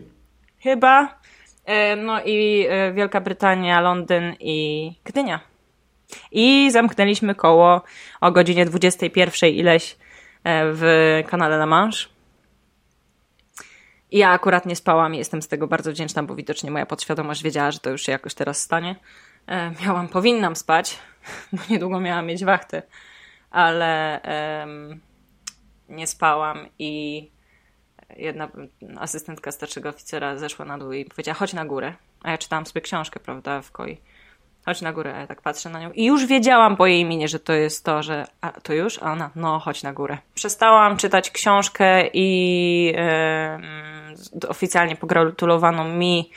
Chyba. E, no i e, Wielka Brytania, Londyn i Gdynia. I zamknęliśmy koło o godzinie 21 ileś w kanale La Manche. Ja akurat nie spałam i jestem z tego bardzo wdzięczna, bo widocznie moja podświadomość wiedziała, że to już się jakoś teraz stanie. E, miałam, powinnam spać, bo niedługo miałam mieć wachtę, ale nie spałam i jedna asystentka starszego oficera zeszła na dół i powiedziała, chodź na górę. A ja czytałam sobie książkę, prawda, w koi chodź na górę, a ja tak patrzę na nią i już wiedziałam po jej imieniu, że to jest to, że a, to już? A ona, no chodź na górę. Przestałam czytać książkę i oficjalnie pogratulowano mi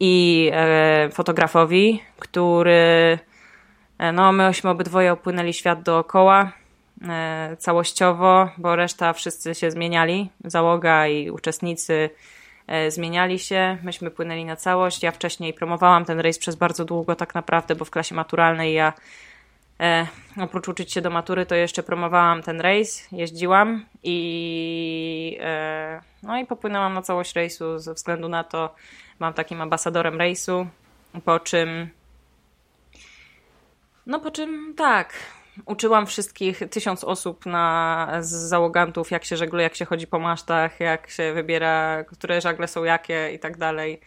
i e, fotografowi, który e, no myśmy obydwoje opłynęli świat dookoła e, całościowo, bo reszta wszyscy się zmieniali, załoga i uczestnicy E, zmieniali się, myśmy płynęli na całość. Ja wcześniej promowałam ten rejs przez bardzo długo tak naprawdę, bo w klasie maturalnej ja E, oprócz uczyć się do matury, to jeszcze promowałam ten rejs, jeździłam i e, no i popłynęłam na całość rejsu ze względu na to, mam takim ambasadorem rejsu, po czym no po czym tak, uczyłam wszystkich, tysiąc osób na, z załogantów, jak się żegluje, jak się chodzi po masztach, jak się wybiera, które żagle są jakie i tak dalej.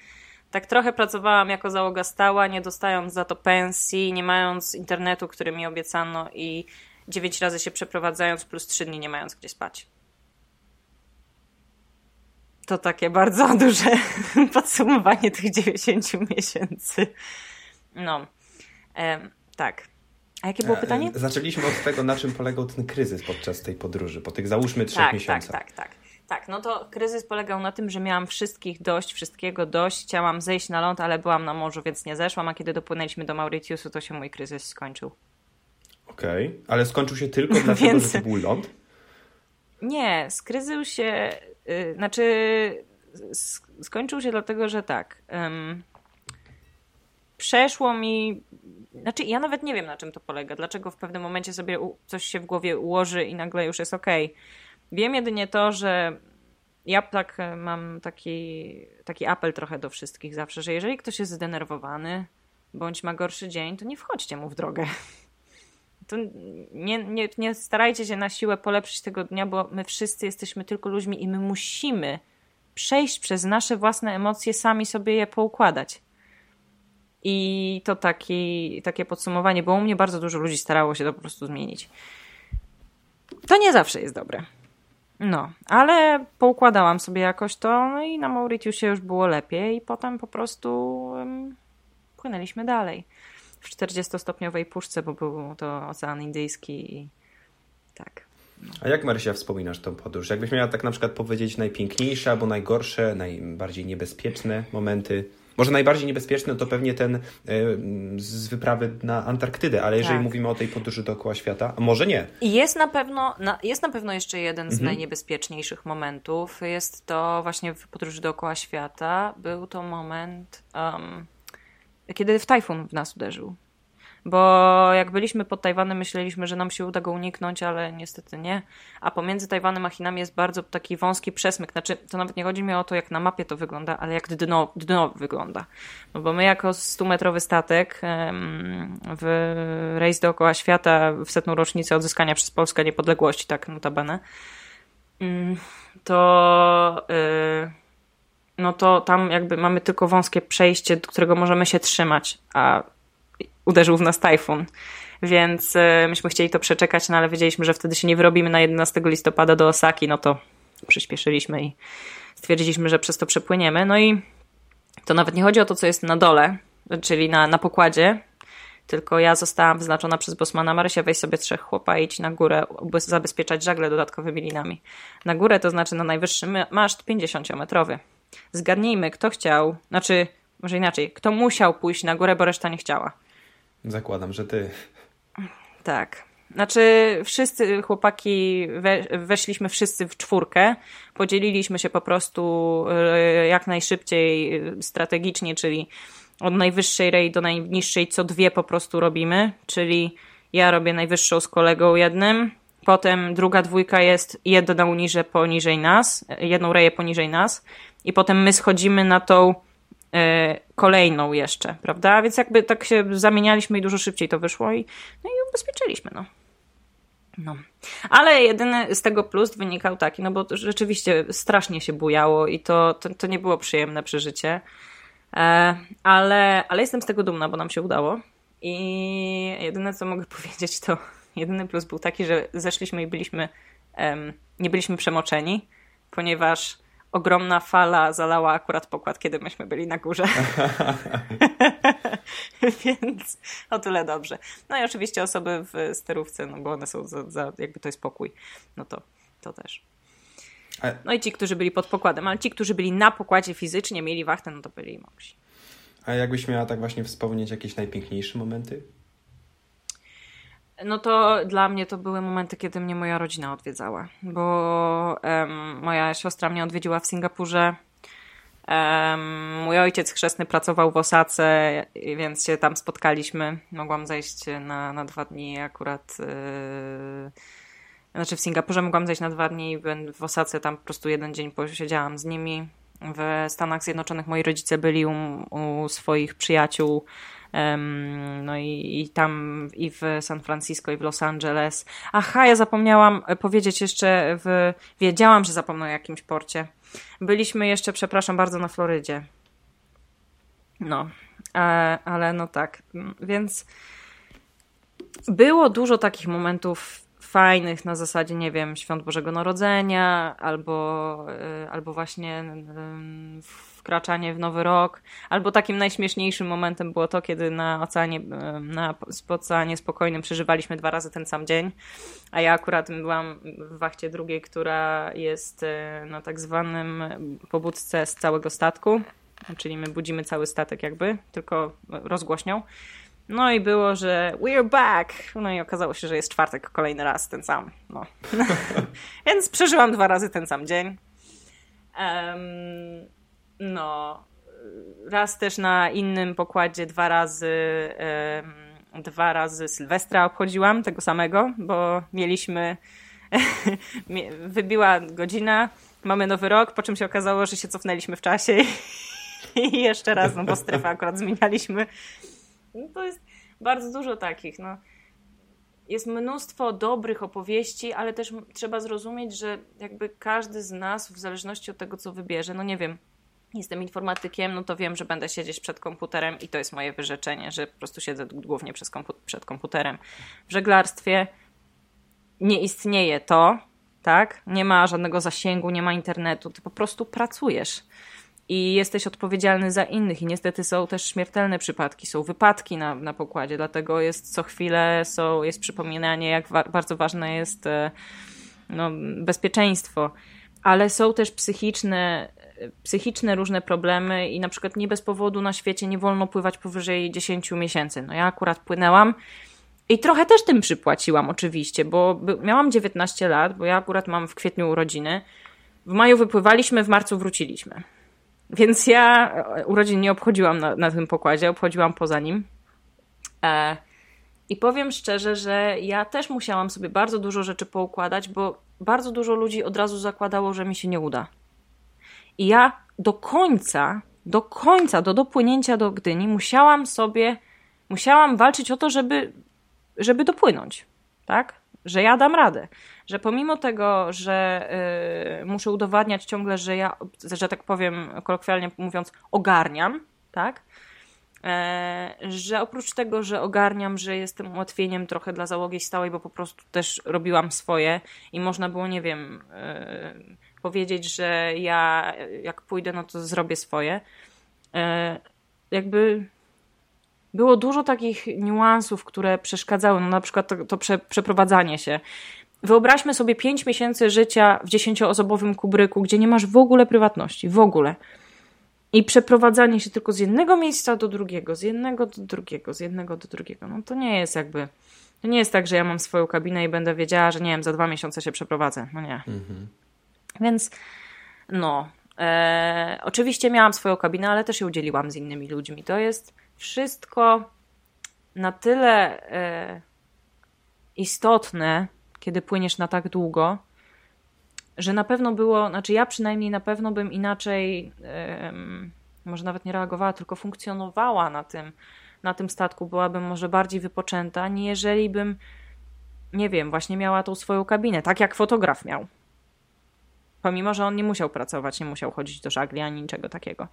Tak trochę pracowałam jako załoga stała, nie dostając za to pensji, nie mając internetu, który mi obiecano i dziewięć razy się przeprowadzając, plus trzy dni nie mając gdzie spać. To takie bardzo duże podsumowanie tych 90 miesięcy. No, e, tak. A jakie było e, pytanie? Zaczęliśmy od tego, na czym polegał ten kryzys podczas tej podróży, po tych załóżmy trzech tak, miesiącach. Tak, tak, tak. Tak, no to kryzys polegał na tym, że miałam wszystkich dość, wszystkiego dość. Chciałam zejść na ląd, ale byłam na morzu, więc nie zeszłam, a kiedy dopłynęliśmy do Mauritiusu, to się mój kryzys skończył. Okej, okay. ale skończył się tylko dlatego, więc... że to był ląd? Nie, skryzył się, yy, znaczy skończył się dlatego, że tak. Przeszło mi. Znaczy, ja nawet nie wiem, na czym to polega. Dlaczego w pewnym momencie sobie coś się w głowie ułoży i nagle już jest ok. Wiem jedynie to, że ja tak e, mam taki, taki apel trochę do wszystkich zawsze, że jeżeli ktoś jest zdenerwowany bądź ma gorszy dzień, to nie wchodźcie mu w drogę. To nie, nie, nie starajcie się na siłę polepszyć tego dnia, bo my wszyscy jesteśmy tylko ludźmi i my musimy przejść przez nasze własne emocje, sami sobie je poukładać. I to taki, takie podsumowanie, bo u mnie bardzo dużo ludzi starało się to po prostu zmienić. To nie zawsze jest dobre. No, ale poukładałam sobie jakoś to, no i na Mauritiusie już było lepiej i potem po prostu um, płynęliśmy dalej. W 40-stopniowej puszce, bo był to Ocean Indyjski i tak. A jak Marysia wspominasz tą podróż? Jakbyś miała tak na przykład powiedzieć najpiękniejsze albo najgorsze, najbardziej niebezpieczne momenty? Może najbardziej niebezpieczny to pewnie ten e, z wyprawy na Antarktydę, ale jeżeli tak. mówimy o tej podróży dookoła świata, a może nie. Jest na pewno, jest na pewno jeszcze jeden z mhm. najniebezpieczniejszych momentów. Jest to właśnie w podróży dookoła świata. Był to moment, um, kiedy w tajfun w nas uderzył bo jak byliśmy pod Tajwanem, myśleliśmy, że nam się uda go uniknąć, ale niestety nie. A pomiędzy Tajwanem a Chinami jest bardzo taki wąski przesmyk. Znaczy, to nawet nie chodzi mi o to, jak na mapie to wygląda, ale jak dno, dno wygląda. No bo my jako 100-metrowy statek w rejs dookoła świata w setną rocznicę odzyskania przez Polskę niepodległości, tak notabene, mm, to... Yy, no to tam jakby mamy tylko wąskie przejście, do którego możemy się trzymać, a uderzył w nas tajfun. Więc e, myśmy chcieli to przeczekać, no ale wiedzieliśmy, że wtedy się nie wyrobimy na 11 listopada do Osaki, no to przyspieszyliśmy i stwierdziliśmy, że przez to przepłyniemy. No i to nawet nie chodzi o to, co jest na dole, czyli na, na pokładzie, tylko ja zostałam wyznaczona przez Bosmana Marysia, weź sobie trzech chłopa i idź na górę, zabezpieczać żagle dodatkowymi linami. Na górę to znaczy na najwyższy maszt 50-metrowy. Zgadnijmy, kto chciał, znaczy, może inaczej, kto musiał pójść na górę, bo reszta nie chciała. Zakładam, że ty. Tak. Znaczy, wszyscy chłopaki, we, weszliśmy wszyscy w czwórkę, podzieliliśmy się po prostu e, jak najszybciej e, strategicznie, czyli od najwyższej rej do najniższej co dwie po prostu robimy, czyli ja robię najwyższą z kolegą jednym, potem druga dwójka jest jedną niżej poniżej nas, jedną reję poniżej nas i potem my schodzimy na tą E, kolejną jeszcze, prawda? Więc jakby tak się zamienialiśmy i dużo szybciej to wyszło i, no i ubezpieczyliśmy, no. No. Ale jedyny z tego plus wynikał taki, no bo rzeczywiście strasznie się bujało i to, to, to nie było przyjemne przeżycie. E, ale, ale jestem z tego dumna, bo nam się udało. I jedyne co mogę powiedzieć, to jedyny plus był taki, że zeszliśmy i byliśmy, nie byliśmy przemoczeni, ponieważ ogromna fala zalała akurat pokład, kiedy myśmy byli na górze. Więc o tyle dobrze. No i oczywiście osoby w sterówce, no bo one są za, za jakby to jest pokój, no to, to też. No i ci, którzy byli pod pokładem, ale ci, którzy byli na pokładzie fizycznie, mieli wachtę, no to byli mogli. A jakbyś miała tak właśnie wspomnieć jakieś najpiękniejsze momenty? No to dla mnie to były momenty, kiedy mnie moja rodzina odwiedzała, bo um, moja siostra mnie odwiedziła w Singapurze. Mój ojciec chrzestny pracował w Osace, więc się tam spotkaliśmy. Mogłam zejść na, na dwa dni akurat. Yy... Znaczy w Singapurze mogłam zejść na dwa dni, w Osace tam po prostu jeden dzień posiedziałam z nimi. W Stanach Zjednoczonych moi rodzice byli u, u swoich przyjaciół no i, i tam i w San Francisco, i w Los Angeles. Aha, ja zapomniałam powiedzieć jeszcze, w, wiedziałam, że zapomnę o jakimś porcie. Byliśmy jeszcze, przepraszam bardzo, na Florydzie. No, e, ale no tak, więc było dużo takich momentów fajnych na zasadzie, nie wiem, świąt Bożego Narodzenia albo, e, albo właśnie wkraczanie w nowy rok, albo takim najśmieszniejszym momentem było to, kiedy na oceanie, na oceanie spokojnym przeżywaliśmy dwa razy ten sam dzień, a ja akurat byłam w wachcie drugiej, która jest e, na tak zwanym pobudce z całego statku, czyli my budzimy cały statek jakby, tylko rozgłośnią. No i było, że we're back! No i okazało się, że jest czwartek kolejny raz ten sam. No. Więc przeżyłam dwa razy ten sam dzień. Um, no, raz też na innym pokładzie dwa razy dwa razy Sylwestra obchodziłam, tego samego, bo mieliśmy wybiła godzina, mamy nowy rok, po czym się okazało, że się cofnęliśmy w czasie i jeszcze raz, no bo strefę akurat zmienialiśmy. No to jest bardzo dużo takich, no. Jest mnóstwo dobrych opowieści, ale też trzeba zrozumieć, że jakby każdy z nas, w zależności od tego, co wybierze, no nie wiem, jestem informatykiem, no to wiem, że będę siedzieć przed komputerem i to jest moje wyrzeczenie, że po prostu siedzę głównie kompu przed komputerem. W żeglarstwie nie istnieje to, tak? Nie ma żadnego zasięgu, nie ma internetu, ty po prostu pracujesz i jesteś odpowiedzialny za innych. I niestety są też śmiertelne przypadki, są wypadki na, na pokładzie, dlatego jest co chwilę są, jest przypominanie, jak wa bardzo ważne jest e, no, bezpieczeństwo. Ale są też psychiczne psychiczne różne problemy i na przykład nie bez powodu na świecie nie wolno pływać powyżej 10 miesięcy. No ja akurat płynęłam i trochę też tym przypłaciłam oczywiście, bo miałam 19 lat, bo ja akurat mam w kwietniu urodziny. W maju wypływaliśmy, w marcu wróciliśmy. Więc ja e, urodzin nie obchodziłam na, na tym pokładzie, obchodziłam poza nim. E, I powiem szczerze, że ja też musiałam sobie bardzo dużo rzeczy poukładać, bo bardzo dużo ludzi od razu zakładało, że mi się nie uda. I ja do końca, do końca, do dopłynięcia do Gdyni musiałam sobie, musiałam walczyć o to, żeby, żeby dopłynąć, tak? Że ja dam radę. Że pomimo tego, że yy, muszę udowadniać ciągle, że ja, że tak powiem, kolokwialnie mówiąc, ogarniam, tak? E, że oprócz tego, że ogarniam, że jestem ułatwieniem trochę dla załogi stałej, bo po prostu też robiłam swoje i można było, nie wiem, e, powiedzieć, że ja jak pójdę, no to zrobię swoje. E, jakby było dużo takich niuansów, które przeszkadzały, no na przykład to, to prze, przeprowadzanie się. Wyobraźmy sobie 5 miesięcy życia w dziesięcioosobowym kubryku, gdzie nie masz w ogóle prywatności, w ogóle. I przeprowadzanie się tylko z jednego miejsca do drugiego, z jednego do drugiego, z jednego do drugiego. No to nie jest jakby. To nie jest tak, że ja mam swoją kabinę i będę wiedziała, że nie wiem, za dwa miesiące się przeprowadzę. No nie. Mhm. Więc no. E, oczywiście miałam swoją kabinę, ale też ją dzieliłam z innymi ludźmi. To jest wszystko na tyle e, istotne, kiedy płyniesz na tak długo, że na pewno było, znaczy ja przynajmniej na pewno bym inaczej, e, może nawet nie reagowała, tylko funkcjonowała na tym, na tym statku, byłabym może bardziej wypoczęta, nie jeżeli bym, nie wiem, właśnie miała tą swoją kabinę, tak jak fotograf miał. Pomimo, że on nie musiał pracować, nie musiał chodzić do żagli ani niczego takiego.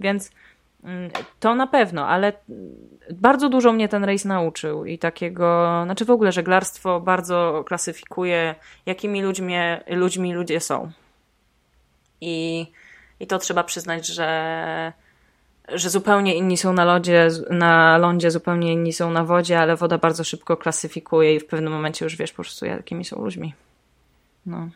Więc to na pewno, ale bardzo dużo mnie ten rejs nauczył i takiego, znaczy w ogóle żeglarstwo bardzo klasyfikuje, jakimi ludźmi, ludźmi ludzie są. I, i to trzeba przyznać, że, że zupełnie inni są na, lodzie, na lądzie, zupełnie inni są na wodzie, ale woda bardzo szybko klasyfikuje i w pewnym momencie już wiesz po prostu, jakimi są ludźmi. No.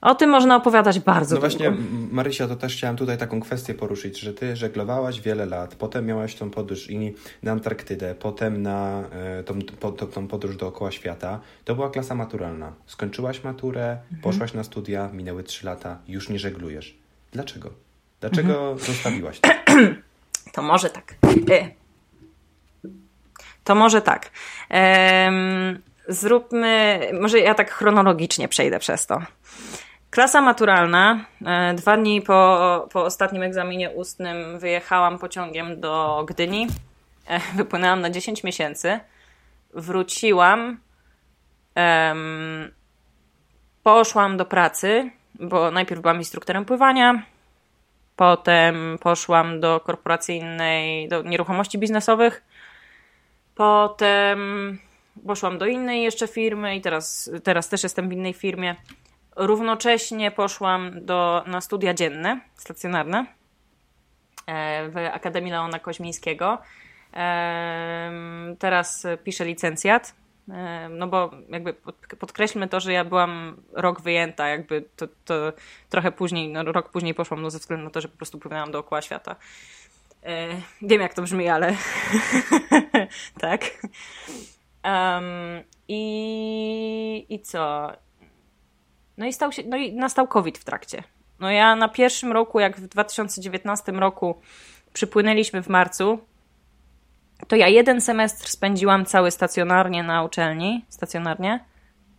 O tym można opowiadać bardzo No właśnie, Marysia, to też chciałam tutaj taką kwestię poruszyć, że ty żeglowałaś wiele lat, potem miałaś tą podróż i na Antarktydę, potem na e, tą, tą, tą podróż dookoła świata. To była klasa maturalna. Skończyłaś maturę, mhm. poszłaś na studia, minęły trzy lata, już nie żeglujesz. Dlaczego? Dlaczego mhm. zostawiłaś to? To może tak. E, to może tak. Zróbmy, może ja tak chronologicznie przejdę przez to. Klasa maturalna. E, dwa dni po, po ostatnim egzaminie ustnym wyjechałam pociągiem do Gdyni. E, wypłynęłam na 10 miesięcy. Wróciłam. Um, poszłam do pracy, bo najpierw byłam instruktorem pływania. Potem poszłam do korporacyjnej, do nieruchomości biznesowych. Potem poszłam do innej jeszcze firmy i teraz, teraz też jestem w innej firmie. Równocześnie poszłam do, na studia dzienne, stacjonarne e, w Akademii Leona Koźmińskiego. E, teraz piszę licencjat, e, no bo jakby podkreślmy to, że ja byłam rok wyjęta, jakby to, to trochę później, no rok później poszłam, no ze względu na to, że po prostu płynęłam dookoła świata. Wiem, jak to brzmi, ale tak. Um, i, I co? No i, stał się, no i nastał COVID w trakcie. No ja na pierwszym roku, jak w 2019 roku przypłynęliśmy w marcu, to ja jeden semestr spędziłam cały stacjonarnie na uczelni, stacjonarnie,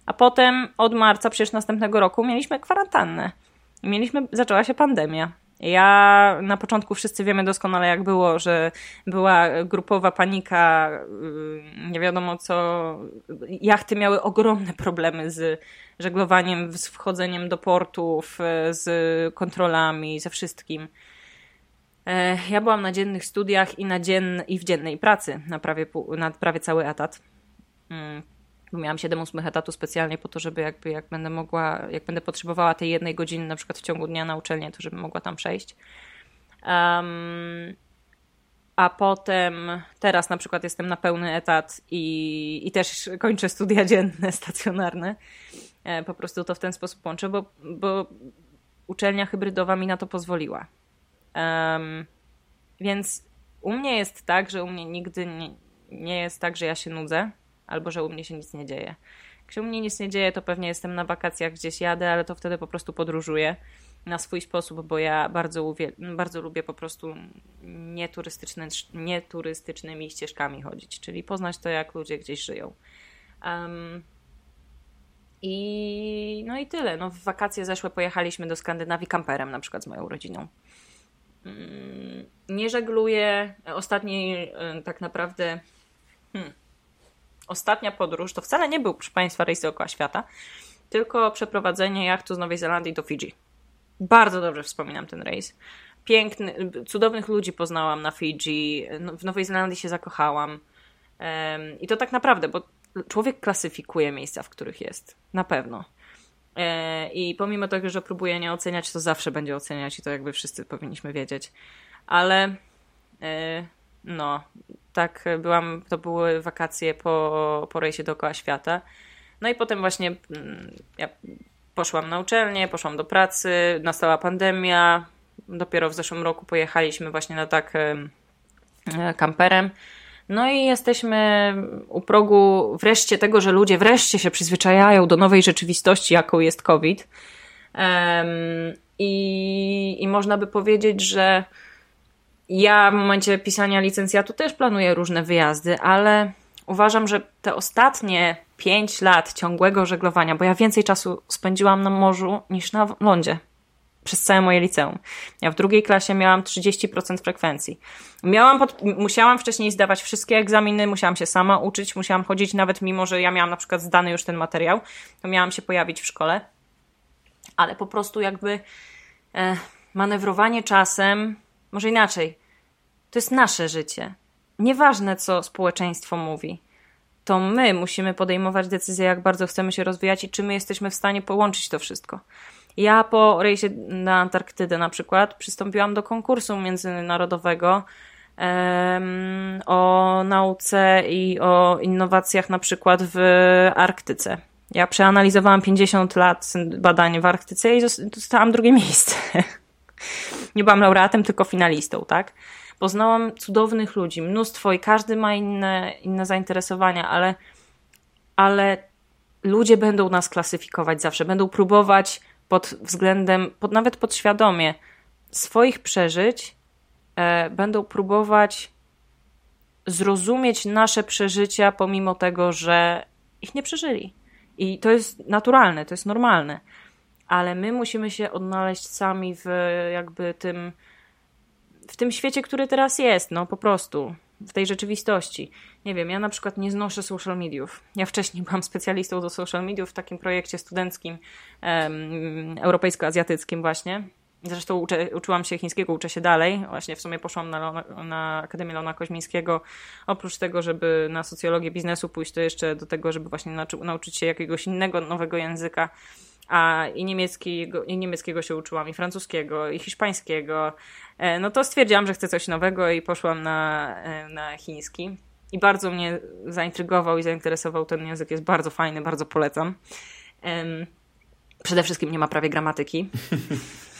a potem od marca przecież następnego roku mieliśmy kwarantannę. Mieliśmy, zaczęła się pandemia. Ja na początku wszyscy wiemy doskonale, jak było, że była grupowa panika, y, nie wiadomo co. Jachty miały ogromne problemy z żeglowaniem, z wchodzeniem do portów, y, z kontrolami, ze wszystkim. E, ja byłam na dziennych studiach i, na dzien, i w dziennej pracy na prawie, na prawie cały etat. Bo miałam 7-8 etatu specjalnie po to, żeby jakby jak będę mogła, jak będę potrzebowała tej jednej godziny na przykład w ciągu dnia na uczelnię, to żebym mogła tam przejść. Um, a potem teraz na przykład jestem na pełny etat i, i też kończę studia dzienne, stacjonarne. E, po prostu to w ten sposób łączę, bo, bo uczelnia hybrydowa mi na to pozwoliła. Um, więc u mnie jest tak, że u mnie nigdy nie, nie jest tak, że ja się nudzę albo że u mnie się nic nie dzieje. Jak się u mnie nic nie dzieje, to pewnie jestem na wakacjach gdzieś jadę, ale to wtedy po prostu podróżuję na swój sposób, bo ja bardzo, bardzo lubię po prostu nieturystyczny, nieturystycznymi ścieżkami chodzić, czyli poznać to, jak ludzie gdzieś żyją. Um, i no i tyle. No, w wakacje zeszłe pojechaliśmy do Skandynawii kamperem, na przykład z moją rodziną. Mm, nie żegluję. Ostatni e, tak naprawdę. Hmm, ostatnia podróż to wcale nie był, proszę Państwa, rejs dookoła świata, tylko przeprowadzenie jachtu z Nowej Zelandii do Fidżi. Bardzo dobrze wspominam ten rejs. Piękny, cudownych ludzi poznałam na Fidżi, no, w Nowej Zelandii się zakochałam. I to tak naprawdę, bo człowiek klasyfikuje miejsca, w których jest. Na pewno. E, I pomimo tego, że próbuje nie oceniać, to zawsze będzie oceniać i to jakby wszyscy powinniśmy wiedzieć. Ale e, no, tak byłam, to były wakacje po, po rejsie dookoła świata. No i potem właśnie mm, ja poszłam na uczelnię, poszłam do pracy, nastała pandemia. Dopiero w zeszłym roku pojechaliśmy właśnie na tak e, kamperem. No i jesteśmy u progu wreszcie tego, że ludzie wreszcie się przyzwyczajają do nowej rzeczywistości, jaką jest COVID. Um, i, I można by powiedzieć, że ja w momencie pisania licencjatu też planuję różne wyjazdy, ale uważam, że te ostatnie 5 lat ciągłego żeglowania, bo ja więcej czasu spędziłam na morzu niż na lądzie przez całe moje liceum. Ja w drugiej klasie miałam 30% frekwencji. Miałam pod, musiałam wcześniej zdawać wszystkie egzaminy, musiałam się sama uczyć, musiałam chodzić, nawet mimo, że ja miałam na przykład zdany już ten materiał, to miałam się pojawić w szkole. Ale po prostu jakby e, manewrowanie czasem, może inaczej, to jest nasze życie. Nieważne, co społeczeństwo mówi. To my musimy podejmować decyzje, jak bardzo chcemy się rozwijać i czy my jesteśmy w stanie połączyć to wszystko. Ja po rejsie na Antarktydę na przykład przystąpiłam do konkursu międzynarodowego um, o nauce i o innowacjach na przykład w Arktyce. Ja przeanalizowałam 50 lat badań w Arktyce i dostałam drugie miejsce. Nie byłam laureatem, tylko finalistą, tak? Poznałam cudownych ludzi, mnóstwo i każdy ma inne, inne zainteresowania, ale, ale ludzie będą nas klasyfikować zawsze, będą próbować pod względem, pod, nawet podświadomie, swoich przeżyć e, będą próbować zrozumieć nasze przeżycia, pomimo tego, że ich nie przeżyli. I to jest naturalne, to jest normalne. Ale my musimy się odnaleźć sami w jakby tym, w tym świecie, który teraz jest, no po prostu, w tej rzeczywistości. Nie wiem, ja na przykład nie znoszę social mediów. Ja wcześniej byłam specjalistą do social mediów w takim projekcie studenckim, europejsko-azjatyckim właśnie. Zresztą uczę, uczyłam się chińskiego, uczę się dalej. Właśnie w sumie poszłam na, na Akademię Lona Koźmińskiego. Oprócz tego, żeby na socjologię biznesu pójść, to jeszcze do tego, żeby właśnie nauczyć się jakiegoś innego, nowego języka. A i niemieckiego, i niemieckiego się uczyłam, i francuskiego, i hiszpańskiego. E, no to stwierdziłam, że chcę coś nowego i poszłam na, e, na chiński. I bardzo mnie zaintrygował i zainteresował ten język. Jest bardzo fajny, bardzo polecam. Przede wszystkim nie ma prawie gramatyki.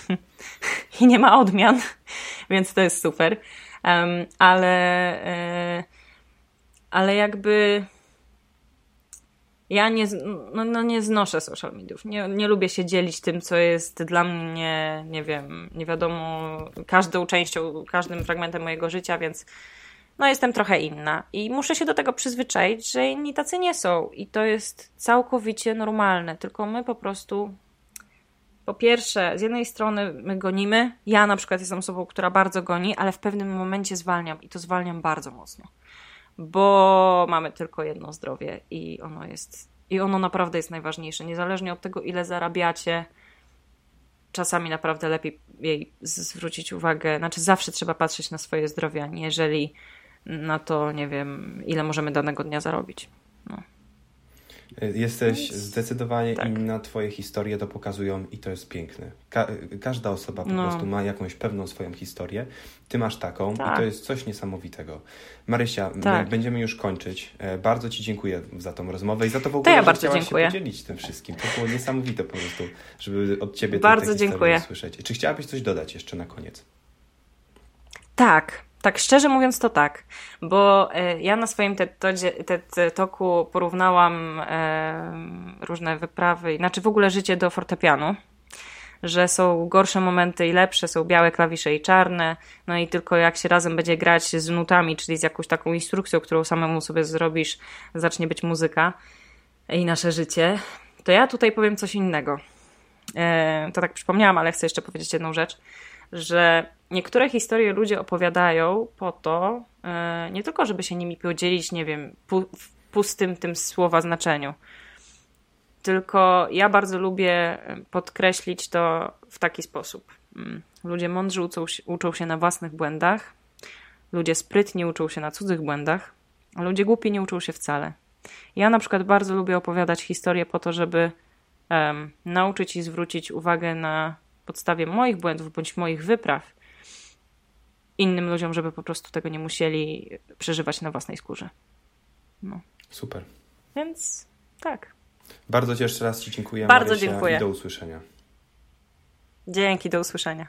i nie ma odmian, więc to jest super. Um, ale, e, ale jakby ja nie, no, no nie znoszę social mediów. Nie, nie lubię się dzielić tym, co jest dla mnie, nie wiem, nie wiadomo, każdą częścią, każdym fragmentem mojego życia, więc no jestem trochę inna. I muszę się do tego przyzwyczaić, że inni tacy nie są. I to jest całkowicie normalne. Tylko my po prostu po pierwsze, z jednej strony my gonimy. Ja na przykład jestem osobą, która bardzo goni, ale w pewnym momencie zwalniam i to zwalniam bardzo mocno. Bo mamy tylko jedno zdrowie i ono jest i ono naprawdę jest najważniejsze. Niezależnie od tego, ile zarabiacie, czasami naprawdę lepiej jej zwrócić uwagę. Znaczy, zawsze trzeba patrzeć na swoje zdrowie, a nie jeżeli na to, nie wiem, ile możemy danego dnia zarobić. No. Jesteś zdecydowanie tak. inna, twoje historie to pokazują i to jest piękne. Ka każda osoba po no. prostu ma jakąś pewną swoją historię. Ty masz taką tak. i to jest coś niesamowitego. Marysia, tak. będziemy już kończyć. E, bardzo Ci dziękuję za tą rozmowę i za to w ogóle, to ja bardzo dziękuję. się podzielić tym wszystkim. To było niesamowite po prostu, żeby od Ciebie bardzo te, te dziękuję. usłyszeć. Czy chciałabyś coś dodać jeszcze na koniec? Tak. Tak szczerze mówiąc to tak, bo e, ja na swoim TED Talku porównałam e, różne wyprawy, znaczy w ogóle życie do fortepianu, że są gorsze momenty i lepsze, są białe klawisze i czarne, no i tylko jak się razem będzie grać z nutami, czyli z jakąś taką instrukcją, którą samemu sobie zrobisz, zacznie być muzyka i nasze życie, to ja tutaj powiem coś innego. E, to tak przypomniałam, ale chcę jeszcze powiedzieć jedną rzecz, że niektóre historie ludzie opowiadają po to, e, nie tylko, żeby się nimi podzielić, nie wiem, w pustym tym słowa znaczeniu. Tylko ja bardzo lubię podkreślić to w taki sposób. Mm, ludzie mądrzy uczą się, uczą się na własnych błędach, ludzie sprytni uczą się na cudzych błędach, a ludzie głupi nie uczą się wcale. Ja na przykład bardzo lubię opowiadać historie po to, żeby um, nauczyć i zwrócić uwagę na podstawie moich błędów bądź moich wypraw innym ludziom, żeby po prostu tego nie musieli przeżywać na własnej skórze. No. Super. Więc tak. Bardzo Ci jeszcze raz Ci dziękuję. Bardzo Marysia, dziękuję. I do usłyszenia. Dzięki, do usłyszenia.